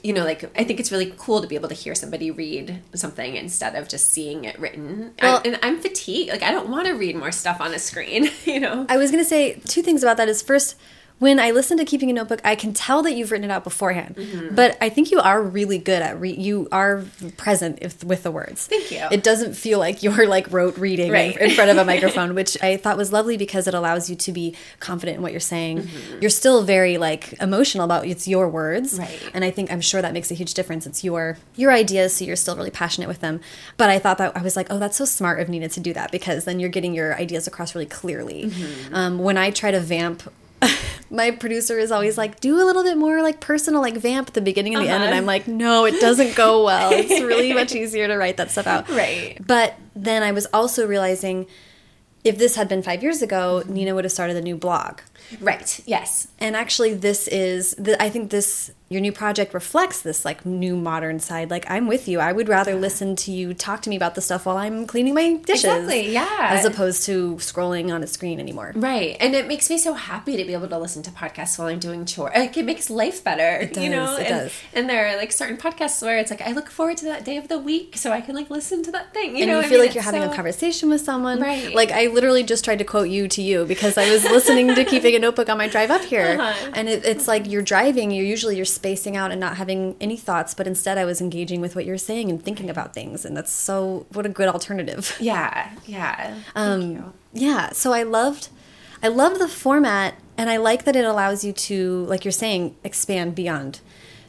you know, like I think it's really cool to be able to hear somebody read something instead of just seeing it written. Well- I, and I'm fatigued. Like I don't want to read more stuff on a screen. <laughs> You know. I was going to say two things about that is first, when I listen to Keeping a Notebook, I can tell that you've written it out beforehand. Mm-hmm. But I think you are really good at re- you are present if, with the words. Thank you. It doesn't feel like you're like rote reading Right. in, in front of a microphone, <laughs> which I thought was lovely because it allows you to be confident in what you're saying. You're still very like emotional about it's your words. Right. and I think I'm sure that makes a huge difference. It's your your ideas, so you're still really passionate with them. But I thought that I was like, oh, that's so smart of Nina to do that because then you're getting your ideas across really clearly. Mm-hmm. Um, when I try to vamp. <laughs> My producer is always like, do a little bit more like personal, like vamp at the beginning and the end. And Uh-huh. I'm like, no, it doesn't go well. It's really <laughs> much easier to write that stuff out. Right. But then I was also realizing if this had been five years ago, Nina would have started a new blog. Right. Yes. And actually, this is, the, I think this your new project reflects this like new modern side. Like I'm with you. I would rather listen to you talk to me about the stuff while I'm cleaning my dishes. Exactly, yeah. As opposed to scrolling on a screen anymore. Right. And it makes me so happy to be able to listen to podcasts while I'm doing chores. Like it makes life better. It does, you know? it and, does. and there are like certain podcasts where it's like I look forward to that day of the week so I can like listen to that thing. You and know, you I feel mean, like you're it's having so- a conversation with someone. Right. Like I literally just tried to quote you to you because I was listening to keeping a notebook on my drive up here, <laughs> Uh-huh. and it, it's like you're driving. You're usually you're spacing out and not having any thoughts, but instead I was engaging with what you're saying and thinking about things, and that's so what a good alternative. <laughs> Yeah, yeah. Um. Yeah, so I loved, I loved the format, and I like that it allows you to, like you're saying, expand beyond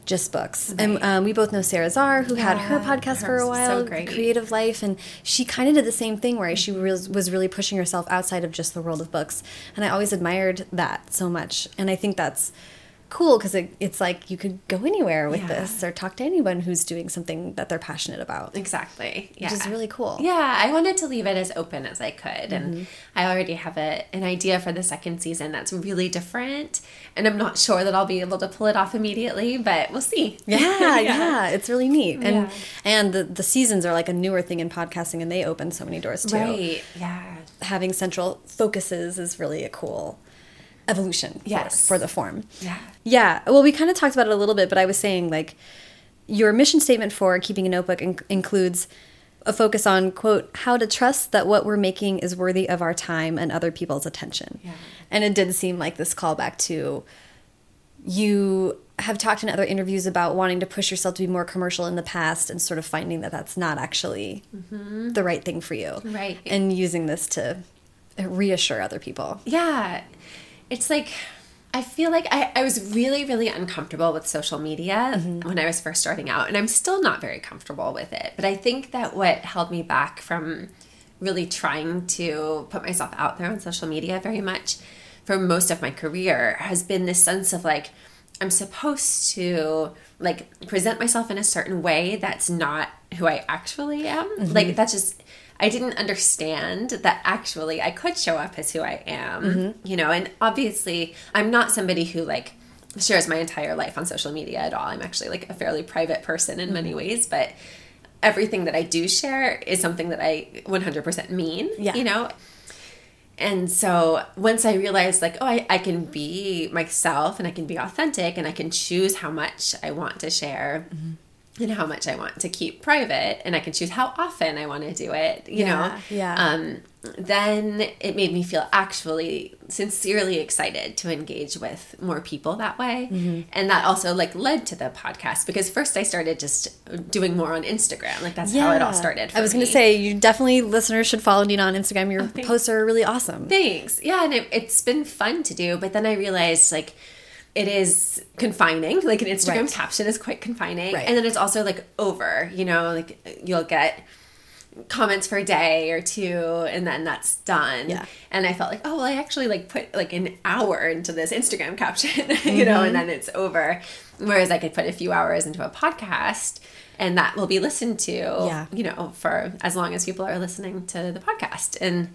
just books. And um, we both know Sara Zarr, who had her podcast for a while, so great. Creative Life, and she kind of did the same thing where she was, was really pushing herself outside of just the world of books. And I always admired that so much. And I think that's cool because it, it's like you could go anywhere with Yeah. this or talk to anyone who's doing something that they're passionate about. Exactly. Yeah. Which is really cool. Yeah, I wanted to leave it as open as I could. Mm-hmm. And I already have a, an idea for the second season that's really different. And I'm not sure that I'll be able to pull it off immediately, but we'll see. <laughs> <laughs> Yeah, yeah, it's really neat, and Yeah. and the the seasons are like a newer thing in podcasting, and they open so many doors too. Right. Yeah. Having central focuses is really a cool evolution. Yes. for, the form. Yeah. Yeah, well, we kind of talked about it a little bit, but I was saying like your mission statement for keeping a notebook in- includes a focus on quote how to trust that what we're making is worthy of our time and other people's attention. Yeah. And it did seem like this callback to you have talked in other interviews about wanting to push yourself to be more commercial in the past and sort of finding that that's not actually mm-hmm. the right thing for you. Right. And using this to reassure other people. Yeah. It's like, I feel like I, I was really, really uncomfortable with social media mm-hmm. when I was first starting out, and I'm still not very comfortable with it. But I think that what held me back from really trying to put myself out there on social media very much for most of my career has been this sense of like, I'm supposed to like present myself in a certain way that's not who I actually am. Like mm-hmm. that's just I didn't understand that actually I could show up as who I am, mm-hmm. you know, and obviously I'm not somebody who like shares my entire life on social media at all. I'm actually like a fairly private person in many mm-hmm. ways, but everything that I do share is something that I 100% mean, Yeah. you know. And so once I realized, like, oh, I, I can be myself and I can be authentic and I can choose how much I want to share mm-hmm. And how much I want to keep private and I can choose how often I want to do it, you Yeah, know? yeah. Um, then it made me feel actually sincerely excited to engage with more people that way. Mm-hmm. And that also like led to the podcast because first I started just doing more on Instagram. Like that's how it all started. I was going going to say, you definitely, listeners should follow Nina on Instagram. Your Oh, posts are really awesome. Thanks. Yeah, and it, it's been fun to do, but then I realized like it is confining. Like an Instagram Right. caption is quite confining, Right. and then it's also like over. You know, like you'll get comments for a day or two and then that's done Yeah. and i felt like oh well i actually like put like an hour into this instagram caption <laughs> you know and mm-hmm. then it's over whereas i could put a few hours into a podcast and that will be listened to Yeah. you know for as long as people are listening to the podcast and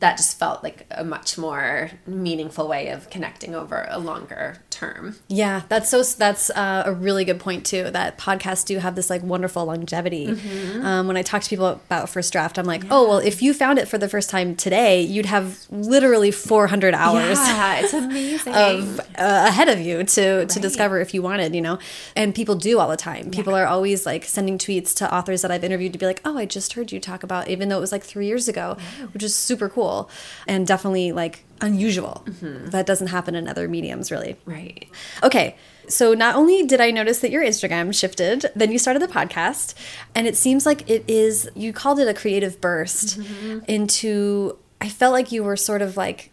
that just felt like a much more meaningful way of connecting over a longer term Yeah, that's so. That's uh, a really good point too. That podcasts do have this like wonderful longevity. Mm-hmm. Um, when I talk to people about First Draft, I'm like, oh well, if you found it for the first time today, you'd have literally 400 hours. yeah it's <laughs> amazing Of uh, ahead of you to to discover if you wanted, you know, and people do all the time. People are always like sending tweets to authors that I've interviewed to be like, "Oh, I just heard you talk about," even though it was like three years ago, which is super cool and definitely like unusual. Mm-hmm. That doesn't happen in other mediums, really. right Okay. So not only did I notice that your Instagram shifted, then you started the podcast, and it seems like it is you called it a creative burst mm-hmm. into I felt like you were sort of like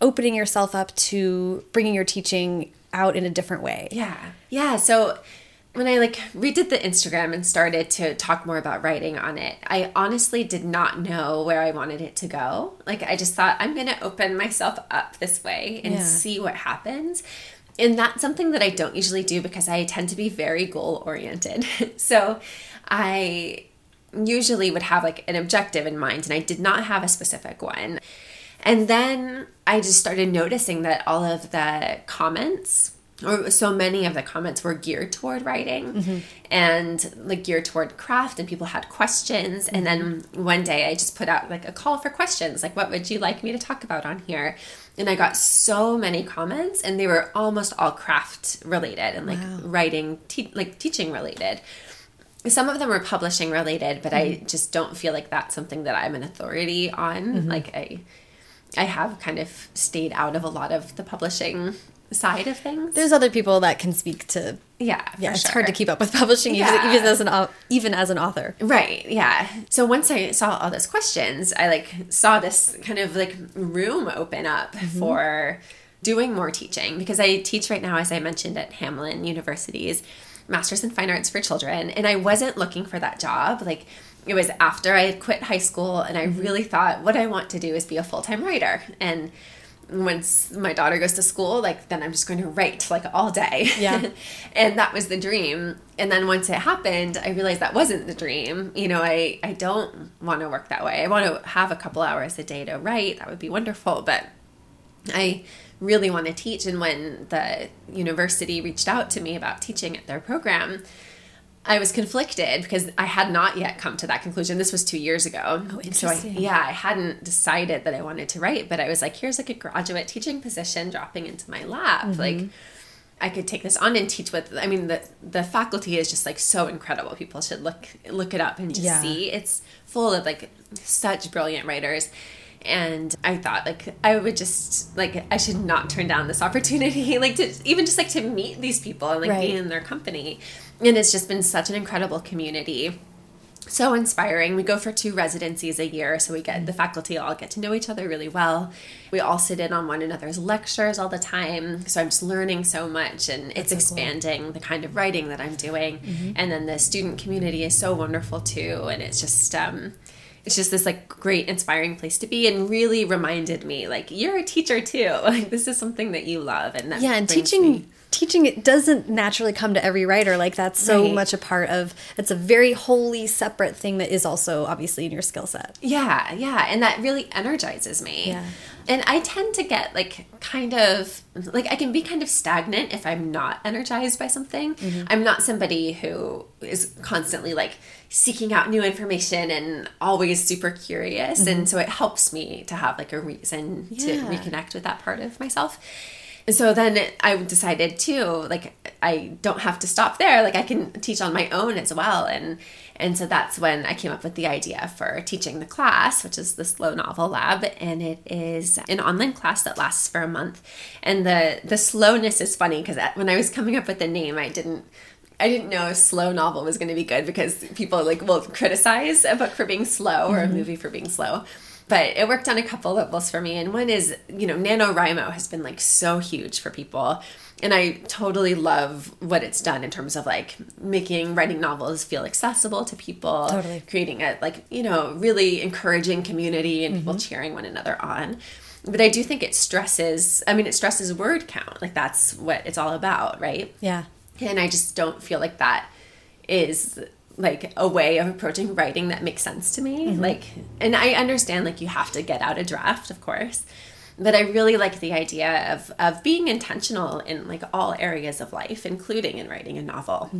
opening yourself up to bringing your teaching out in a different way. Yeah. Yeah. So when I like redid the Instagram and started to talk more about writing on it, I honestly did not know where I wanted it to go. Like I just thought I'm going to open myself up this way and Yeah. see what happens. And that's something that I don't usually do because I tend to be very goal oriented. <laughs> so I usually would have like an objective in mind and I did not have a specific one. And then I just started noticing that all of the comments or so many of the comments were geared toward writing mm-hmm. and like geared toward craft and people had questions. And then mm-hmm. one day i just put out like a call for questions like what would you like me to talk about on here? And i got so many comments and they were almost all craft related and like writing te- like teaching related. Some of them were publishing related but i mm-hmm. just don't feel like that's something that i'm an authority on. Like i i have kind of stayed out of a lot of the publishing side of things There's other people that can speak to. yeah Yeah, it's sure. hard to keep up with <laughs> publishing even, Yeah. even as an even as an author. Right, yeah. So once I saw all those questions, I like saw this kind of like room open up mm-hmm. for doing more teaching because I teach right now, as I mentioned, at Hamline University's Masters in Fine Arts for Children, and I wasn't looking for that job. Like it was after I had quit high school, and I mm-hmm. really thought what I want to do is be a full time writer and. Once my daughter goes to school, like then I'm just going to write like all day. Yeah. <laughs> and that was the dream. And then once it happened i realized that wasn't the dream. You know i i don't want to work that way. I want to have a couple hours a day to write. That would be wonderful. But i really want to teach. And when the university reached out to me about teaching at their program I was conflicted because I had not yet come to that conclusion. This was two years ago. Oh, So I, interesting. yeah, I hadn't decided that I wanted to write, but I was like, here's like a graduate teaching position dropping into my lap. Mm-hmm. Like, I could take this on and teach with. I mean, the the faculty is just like so incredible. People should look look it up and just Yeah. see. It's full of like such brilliant writers. And I thought like I would just like I should not turn down this opportunity, <laughs> like to even just like to meet these people and like Right. be in their company. And it's just been such an incredible community so inspiring. We go for two residencies a year, so we get the faculty all get to know each other really well. We all sit in on one another's lectures all the time, so I'm just learning so much, and it's expanding the kind of writing that I'm doing. And then the student community is so wonderful too, and it's just um, it's just this like great inspiring place to be, and really reminded me like you're a teacher too. <laughs> Like this is something that you love, and that Yeah, and teaching me- teaching it doesn't naturally come to every writer. Like that's so Right. much a part of. It's a very wholly separate thing that is also obviously in your skill set. Yeah, yeah, and that really energizes me. Yeah. And I tend to get like kind of like I can be kind of stagnant if I'm not energized by something. Mm-hmm. I'm not somebody who is constantly like seeking out new information and always super curious and mm-hmm. so it helps me to have like a reason to reconnect with that part of myself. And so then I decided too, like I don't have to stop there. Like I can teach on my own as well. And and so that's when I came up with the idea for teaching the class, which is the Slow Novel Lab, and it is an online class that lasts for a month. And the the slowness is funny because when I was coming up with the name, I didn't. I didn't know a slow novel was going to be good because people like will criticize a book for being slow or a mm-hmm. movie for being slow but it worked on a couple levels for me. And one is you know nanowrimo has been like so huge for people. And i totally love what it's done in terms of like making writing novels feel accessible to people Totally. creating a like you know really encouraging community and people mm-hmm. cheering one another on. But i do think it stresses i mean it stresses word count. Like that's what it's all about right? Yeah. and I just don't feel like that is like a way of approaching writing that makes sense to me. Like, and I understand like you have to get out a draft, of course, but I really like the idea of of being intentional in like all areas of life, including in writing a novel.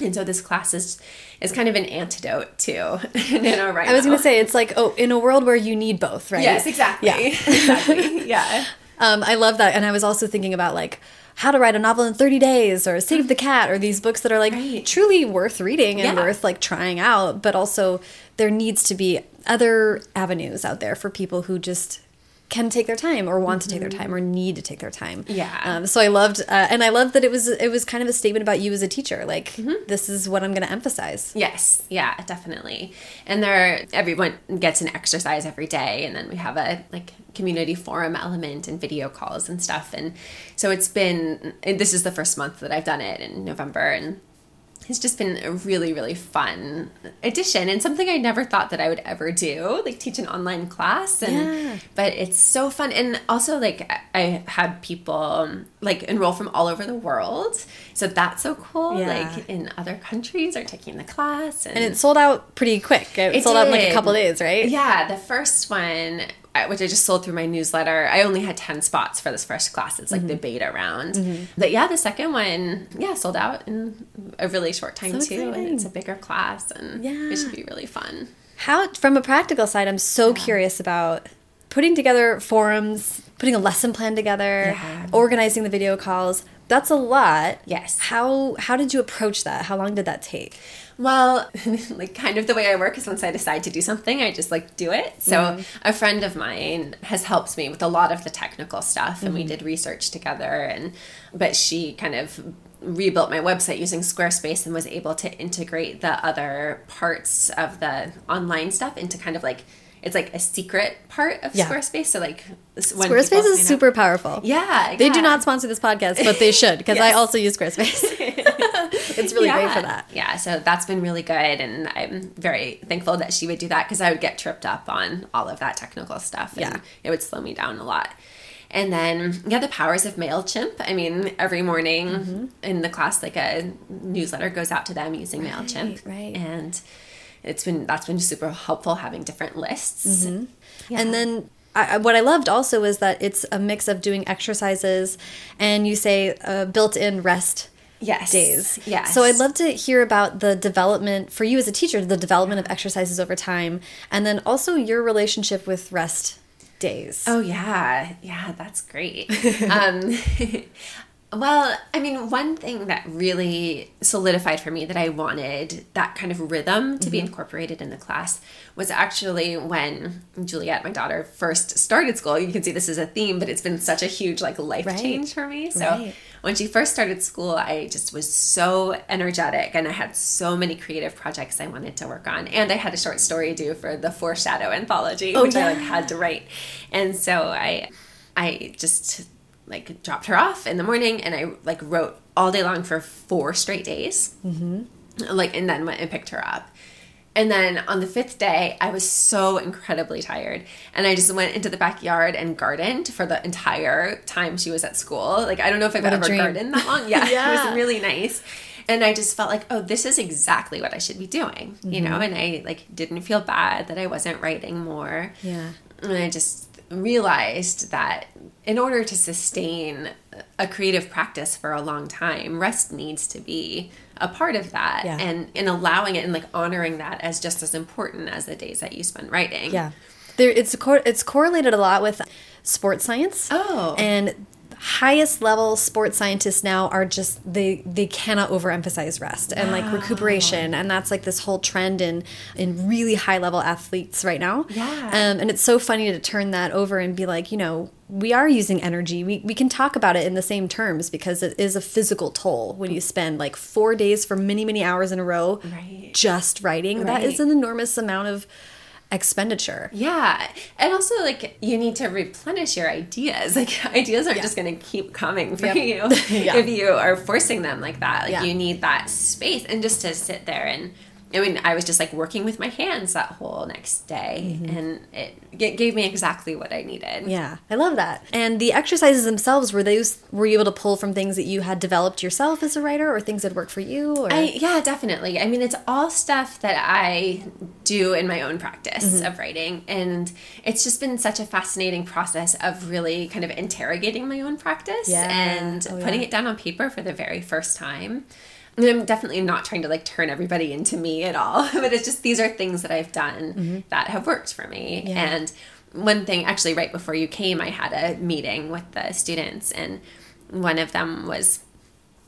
And so this class is is kind of an antidote to NaNoWriMo. <laughs> I was going to say it's like oh, in a world where you need both, right? yes, exactly, Yeah. <laughs> exactly, yeah. <laughs> Um, I love that, and I was also thinking about like how to write a novel in 30 days or Save the <gasps> Cat or these books that are like Right. truly worth reading and Yeah. worth like trying out, but also there needs to be other avenues out there for people who just can take their time or want to take their time or need to take their time. Mm-hmm. Yeah. Um, so I loved, uh, and I loved that it was it was kind of a statement about you as a teacher. Like Mm-hmm. this is what I'm going to emphasize. Yes, yeah, definitely. And there, everyone gets an exercise every day, and then we have a like community forum element and video calls and stuff. And so it's been. and This is the first month that I've done it in November, and it's just been a really, really fun addition and something I never thought that I would ever do, like teach an online class. And Yeah. but it's so fun, and also like I- had people like enroll from all over the world, so that's so cool. Yeah. Like in other countries are taking the class, and, And it sold out pretty quick. It, It sold out in like a did. couple days, right? yeah, the first one which I just sold through my newsletter. I only had 10 spots for this first class. It's like Mm-hmm. the beta round. But yeah, the second one, yeah, sold out in a really short time So too. And it's a bigger class and Yeah. it should be really fun. How, from a practical side, I'm so curious about putting together forums, putting a lesson plan together, Yeah. organizing the video calls. That's a lot. Yes. How how did you approach that? How long did that take? Well, <laughs> like kind of the way I work is once I decide to do something, I just like do it. So Mm-hmm. a friend of mine has helped me with a lot of the technical stuff and we Mm-hmm. did research together and but she kind of rebuilt my website using Squarespace and was able to integrate the other parts of the online stuff into kind of like it's like a secret part of Yeah. Squarespace. So like when Squarespace is up- super powerful. Yeah, They do not sponsor this podcast, but they should because I also use Squarespace. <laughs> <laughs> it's really great for that. Yeah, so that's been really good, and I'm very thankful that she would do that because I would get tripped up on all of that technical stuff, and Yeah. it would slow me down a lot. And then, yeah, the powers of Mailchimp. I mean, every morning Mm-hmm. in the class, like a newsletter goes out to them using Mailchimp, right. And it's been that's been super helpful having different lists. Mm-hmm. And then I, what I loved also is that it's a mix of doing exercises and you say uh, built-in rest Yes, days. Yes. So I'd love to hear about the development for you as a teacher, the development of exercises over time, and then also your relationship with rest days. Oh yeah, yeah, that's great. <laughs> um, <laughs> well, I mean, one thing that really solidified for me that I wanted that kind of rhythm to be mm-hmm. incorporated in the class was actually when Juliet, my daughter, first started school. You can see this is a theme, but it's been such a huge like life Right. change for me. So Right. when she first started school, I just was so energetic and I had so many creative projects I wanted to work on. And I had a short story due for the Foreshadow anthology, oh, which I like had to write. And so I I just like dropped her off in the morning and I like wrote all day long for four straight days. Mm-hmm. Like and then went and picked her up. And then on the fifth day, I was so incredibly tired. And I just went into the backyard and gardened for the entire time she was at school. Like, I don't know if I've What ever gardened that long. Yeah, <laughs> Yeah. it was really nice. And I just felt like, oh, this is exactly what I should be doing, you know? And I like didn't feel bad that I wasn't writing more. Yeah. And I just realized that in order to sustain a creative practice for a long time, rest needs to be a part of that. Yeah. And in allowing it and like honoring that as just as important as the days that you spend writing. Yeah. There, it's cor- it's correlated a lot with sports science. Oh. And highest level sports scientists now are just they they cannot overemphasize rest and like recuperation and that's like this whole trend in in really high level athletes right now Yeah. um, and it's so funny to turn that over and be like you know we are using energy we, we can talk about it in the same terms because it is a physical toll when you spend like four days for many many hours in a row Right. just writing that Right. is an enormous amount of expenditure Yeah. And also like you need to replenish your ideas. <laughs> Like ideas aren't just gonna keep coming for Yep. you <laughs> Yeah. if you are forcing them like that. Like Yeah. you need that space and just to sit there and I mean, I was just like working with my hands that whole next day, and it g- gave me exactly what I needed. Yeah, I love that. And the exercises themselves were those were you able to pull from things that you had developed yourself as a writer, or things that worked for you? Or I, yeah, definitely. I mean, it's all stuff that I do in my own practice Mm-hmm. of writing. And it's just been such a fascinating process of really kind of interrogating my own practice Yeah. and Oh, putting yeah. it down on paper for the very first time. And I'm definitely not trying to like turn everybody into me at all, <laughs> but it's just these are things that I've done mm-hmm. that have worked for me. Yeah. And one thing, actually, right before you came, I had a meeting with the students, and one of them was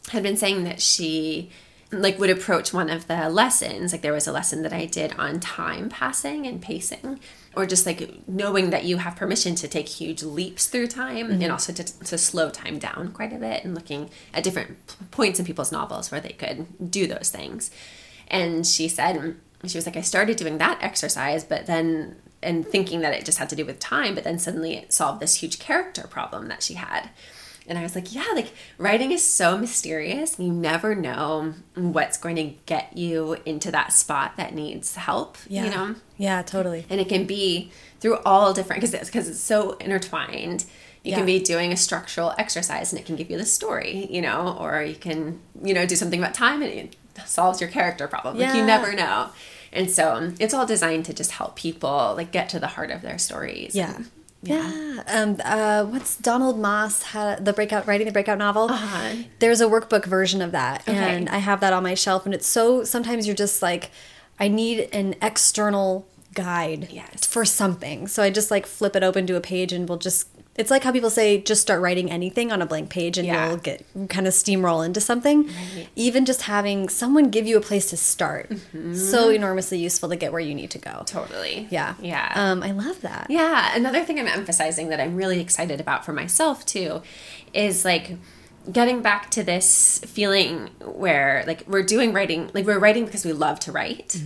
had been saying that she like would approach one of the lessons like there was a lesson that i did on time passing and pacing or just like knowing that you have permission to take huge leaps through time mm-hmm. and also to, to slow time down quite a bit and looking at different points in people's novels where they could do those things. And she said she was like i started doing that exercise but then and thinking that it just had to do with time but then suddenly it solved this huge character problem that she had and I was like, yeah, like writing is so mysterious. You never know what's going to get you into that spot that needs help, yeah, you know? yeah, totally. And it can be through all different, because it's, 'cause it's so intertwined. You Yeah. can be doing a structural exercise and it can give you the story, you know, or you can, you know, do something about time and it solves your character problem. Yeah. Like you never know. And so um, it's all designed to just help people like get to the heart of their stories. Yeah. and Yeah. Um, uh, what's Donald Maass had the breakout writing the breakout novel? Uh-huh. There's a workbook version of that, Okay. and I have that on my shelf. And it's so sometimes you're just like, I need an external guide Yes. for something. So I just like flip it open to a page, and we'll just. It's like how people say just start writing anything on a blank page and Yeah. you'll get kind of steamroll into something. Even just having someone give you a place to start, so enormously useful to get where you need to go. Totally. Yeah. Yeah. Um, I love that. Yeah, another thing I'm emphasizing that I'm really excited about for myself too is like getting back to this feeling where like we're doing writing, like we're writing because we love to write.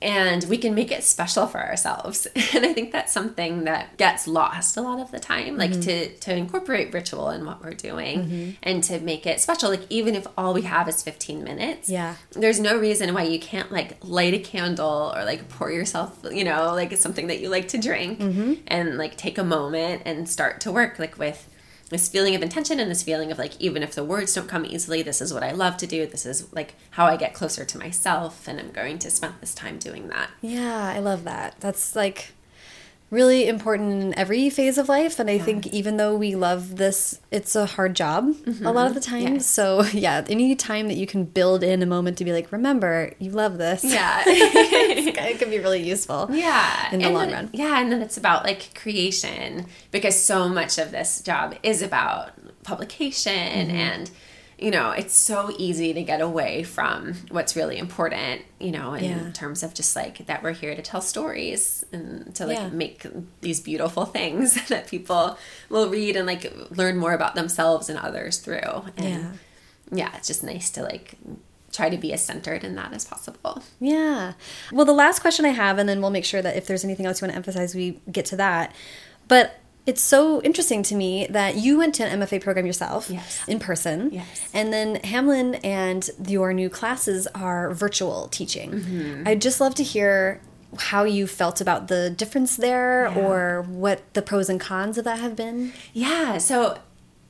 And we can make it special for ourselves. <laughs> And I think that's something that gets lost a lot of the time. Like mm-hmm. to to incorporate ritual in what we're doing mm-hmm. and to make it special. Like even if all we have is 15 minutes. Yeah. There's no reason why you can't like light a candle or like pour yourself, you know, like something that you like to drink mm-hmm. and like take a moment and start to work like with this feeling of intention and this feeling of like even if the words don't come easily, this is what I love to do. This is like how I get closer to myself and I'm going to spend this time doing that. Yeah, I love that. That's like really important in every phase of life. And I think even though we love this, it's a hard job a lot of the time. Yes. So, <laughs> yeah, any time that you can build in a moment to be like, remember, you love this. Yeah. <laughs> it can be really useful. Yeah. In the and long then- run. Yeah, and then it's about like creation because so much of this job is about publication Mm-hmm. and you know, it's so easy to get away from what's really important, you know, in Yeah. terms of just like that we're here to tell stories and to like Yeah. make these beautiful things <laughs> that people will read and like learn more about themselves and others through. And yeah, it's just nice to like try to be as centered in that as possible. Yeah. Well, the last question I have, and then we'll make sure that if there's anything else you want to emphasize, we get to that. But it's so interesting to me that you went to an MFA program yourself Yes. in person. Yes. And then Hamline and your new classes are virtual teaching. Mm-hmm. I'd just love to hear how you felt about the difference there Yeah. or what the pros and cons of that have been. Yeah, so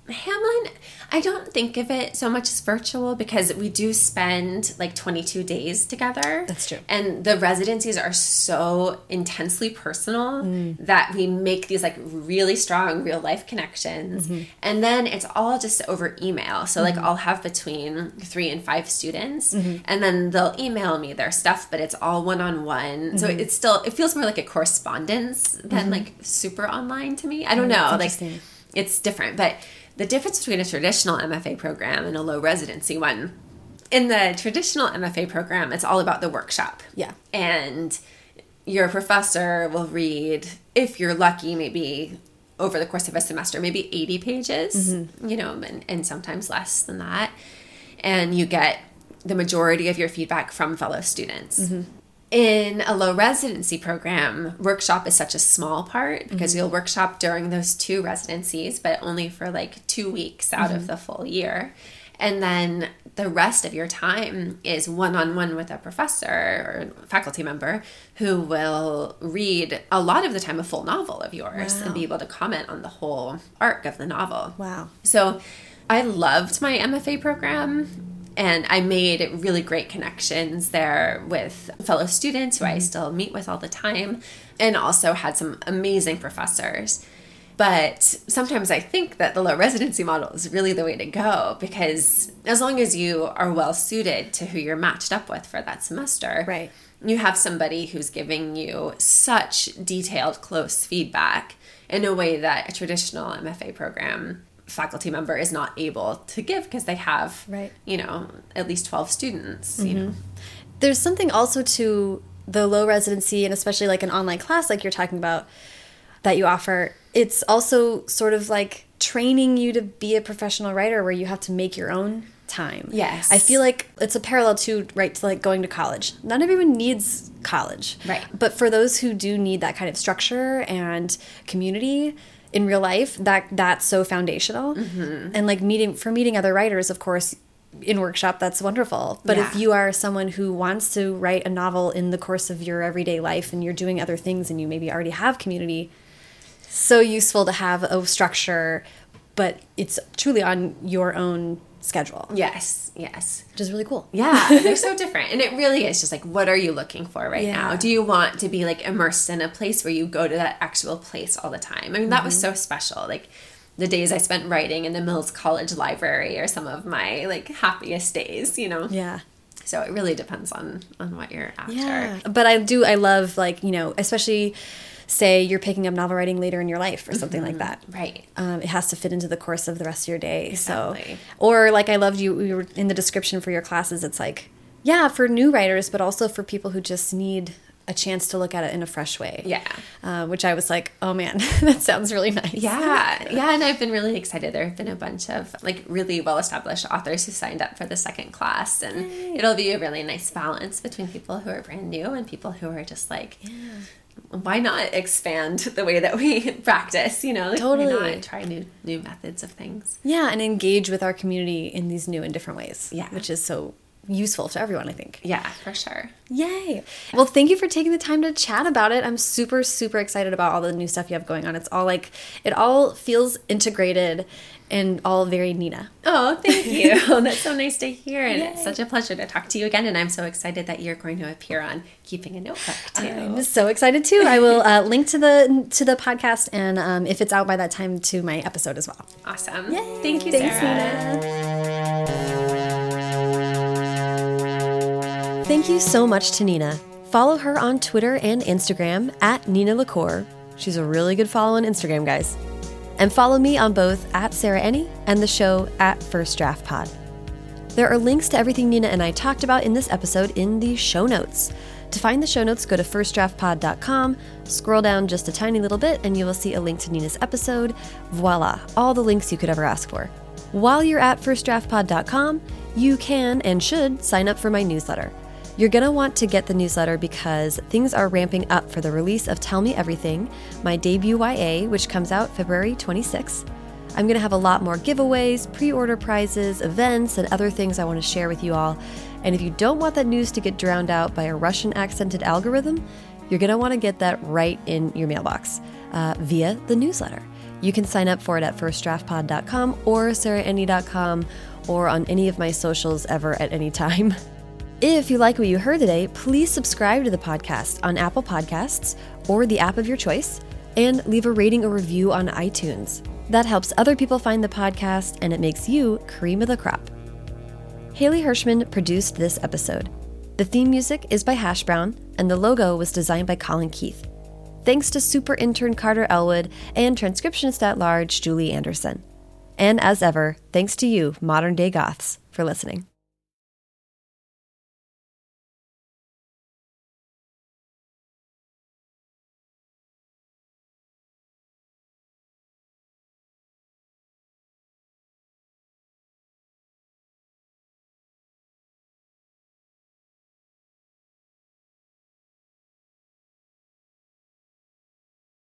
Hamline, I don't think of it so much as virtual because we do spend like 22 days together. That's true. And the residencies are so intensely personal mm. that we make these like really strong real life connections. Mm-hmm. And then it's all just over email. So, like, mm-hmm. I'll have between three and five students, mm-hmm. and then they'll email me their stuff, but it's all one on one. So, it's still, it feels more like a correspondence than like super online to me. I don't oh, know. Like, it's different. But the difference between a traditional MFA program and a low residency one, in the traditional MFA program, it's all about the workshop. Yeah. And your professor will read, if you're lucky, maybe over the course of a semester, maybe 80 pages, mm-hmm. you know, and, and sometimes less than that. And you get the majority of your feedback from fellow students. Mm-hmm. In a low residency program, workshop is such a small part because mm-hmm. you'll workshop during those two residencies, but only for like two weeks out of mm-hmm. the full year. And then the rest of your time is one on one with a professor or faculty member who will read a lot of the time a full novel of yours and be able to comment on the whole arc of the novel. Wow. So I loved my MFA program and I made really great connections there with fellow students who I mm-hmm. still meet with all the time and also had some amazing professors. But sometimes I think that the low residency model is really the way to go because as long as you are well suited to who you're matched up with for that semester, Right. you have somebody who's giving you such detailed, close feedback in a way that a traditional MFA program faculty member is not able to give because they have, Right. you know, at least 12 students, you mm-hmm. know. there's something also to the low residency and especially like an online class like you're talking about that you offer it's also sort of like training you to be a professional writer where you have to make your own time Yes. i feel like it's a parallel to right to like going to college not everyone needs college Right. but for those who do need that kind of structure and community in real life that that's so foundational. Mm-hmm. and like meeting for meeting other writers of course in workshop that's wonderful. But if you are someone who wants to write a novel in the course of your everyday life and you're doing other things and you maybe already have community so useful to have a structure but it's truly on your own schedule. Yes, yes. Which is really cool. Yeah, they're so <laughs> different. And it really is just like, what are you looking for right Yeah. now? Do you want to be like immersed in a place where you go to that actual place all the time? I mean, that was Mm-hmm. so special. Like, the days I spent writing in the Mills College Library are some of my like happiest days, you know? Yeah. So it really depends on on what you're after. Yeah. But I do, I love, like, you know, especially say you're picking up novel writing later in your life or something like that. Right. Um, it has to fit into the course of the rest of your day. Exactly. So, or like I loved you, we were in the description for your classes. It's like, yeah, for new writers, but also for people who just need a chance to look at it in a fresh way. Yeah. Uh, which I was like, oh man, <laughs> that sounds really nice. Yeah, yeah, and I've been really excited. There have been a bunch of like really well established authors who signed up for the second class, and it'll be a really nice balance between people who are brand new and people who are just like, why not expand the way that we <laughs> practice? You know, like, Totally. try new new methods of things? Yeah, and engage with our community in these new and different ways. Yeah. Which is so useful to everyone, I think. Yeah, for sure. Yay. Well, thank you for taking the time to chat about it. I'm super, super excited about all the new stuff you have going on. It's all like, it all feels integrated and all very Nina. Oh, thank you. <laughs> That's so nice to hear, and it's such a pleasure to talk to you again. And I'm so excited that you're going to appear on Keeping a Notebook too. I'm <laughs> so excited too. I will uh, link to the to the podcast and um, if it's out by that time to my episode as well. awesome. Thank you, Thanks, Sarah. Nina. Thank you so much to Nina. Follow her on Twitter and Instagram at Nina LaCour. She's a really good follow on Instagram, guys. And follow me on both at Sarah Enni and the show at First Draft Pod. There are links to everything Nina and I talked about in this episode in the show notes. To find the show notes, go to firstdraftpod.com, scroll down just a tiny little bit, and you will see a link to Nina's episode. Voila, all the links you could ever ask for. While you're at firstdraftpod.com, you can and should sign up for my newsletter. You're going to want to get the newsletter because things are ramping up for the release of Tell Me Everything, my debut YA, which comes out February 26th. I'm going to have a lot more giveaways, pre order prizes, events, and other things I want to share with you all. And if you don't want that news to get drowned out by a Russian accented algorithm, you're going to want to get that right in your mailbox uh, via the newsletter. You can sign up for it at firstdraftpod.com or sarahenni.com or on any of my socials ever at any time. <laughs> If you like what you heard today, please subscribe to the podcast on Apple Podcasts or the app of your choice and leave a rating or review on iTunes. That helps other people find the podcast and it makes you cream of the crop. Haley Hirschman produced this episode. The theme music is by Hash Brown, and the logo was designed by Colin Keith. Thanks to super intern Carter Elwood and transcriptionist at large Julie Anderson. And as ever, thanks to you, modern day goths, for listening.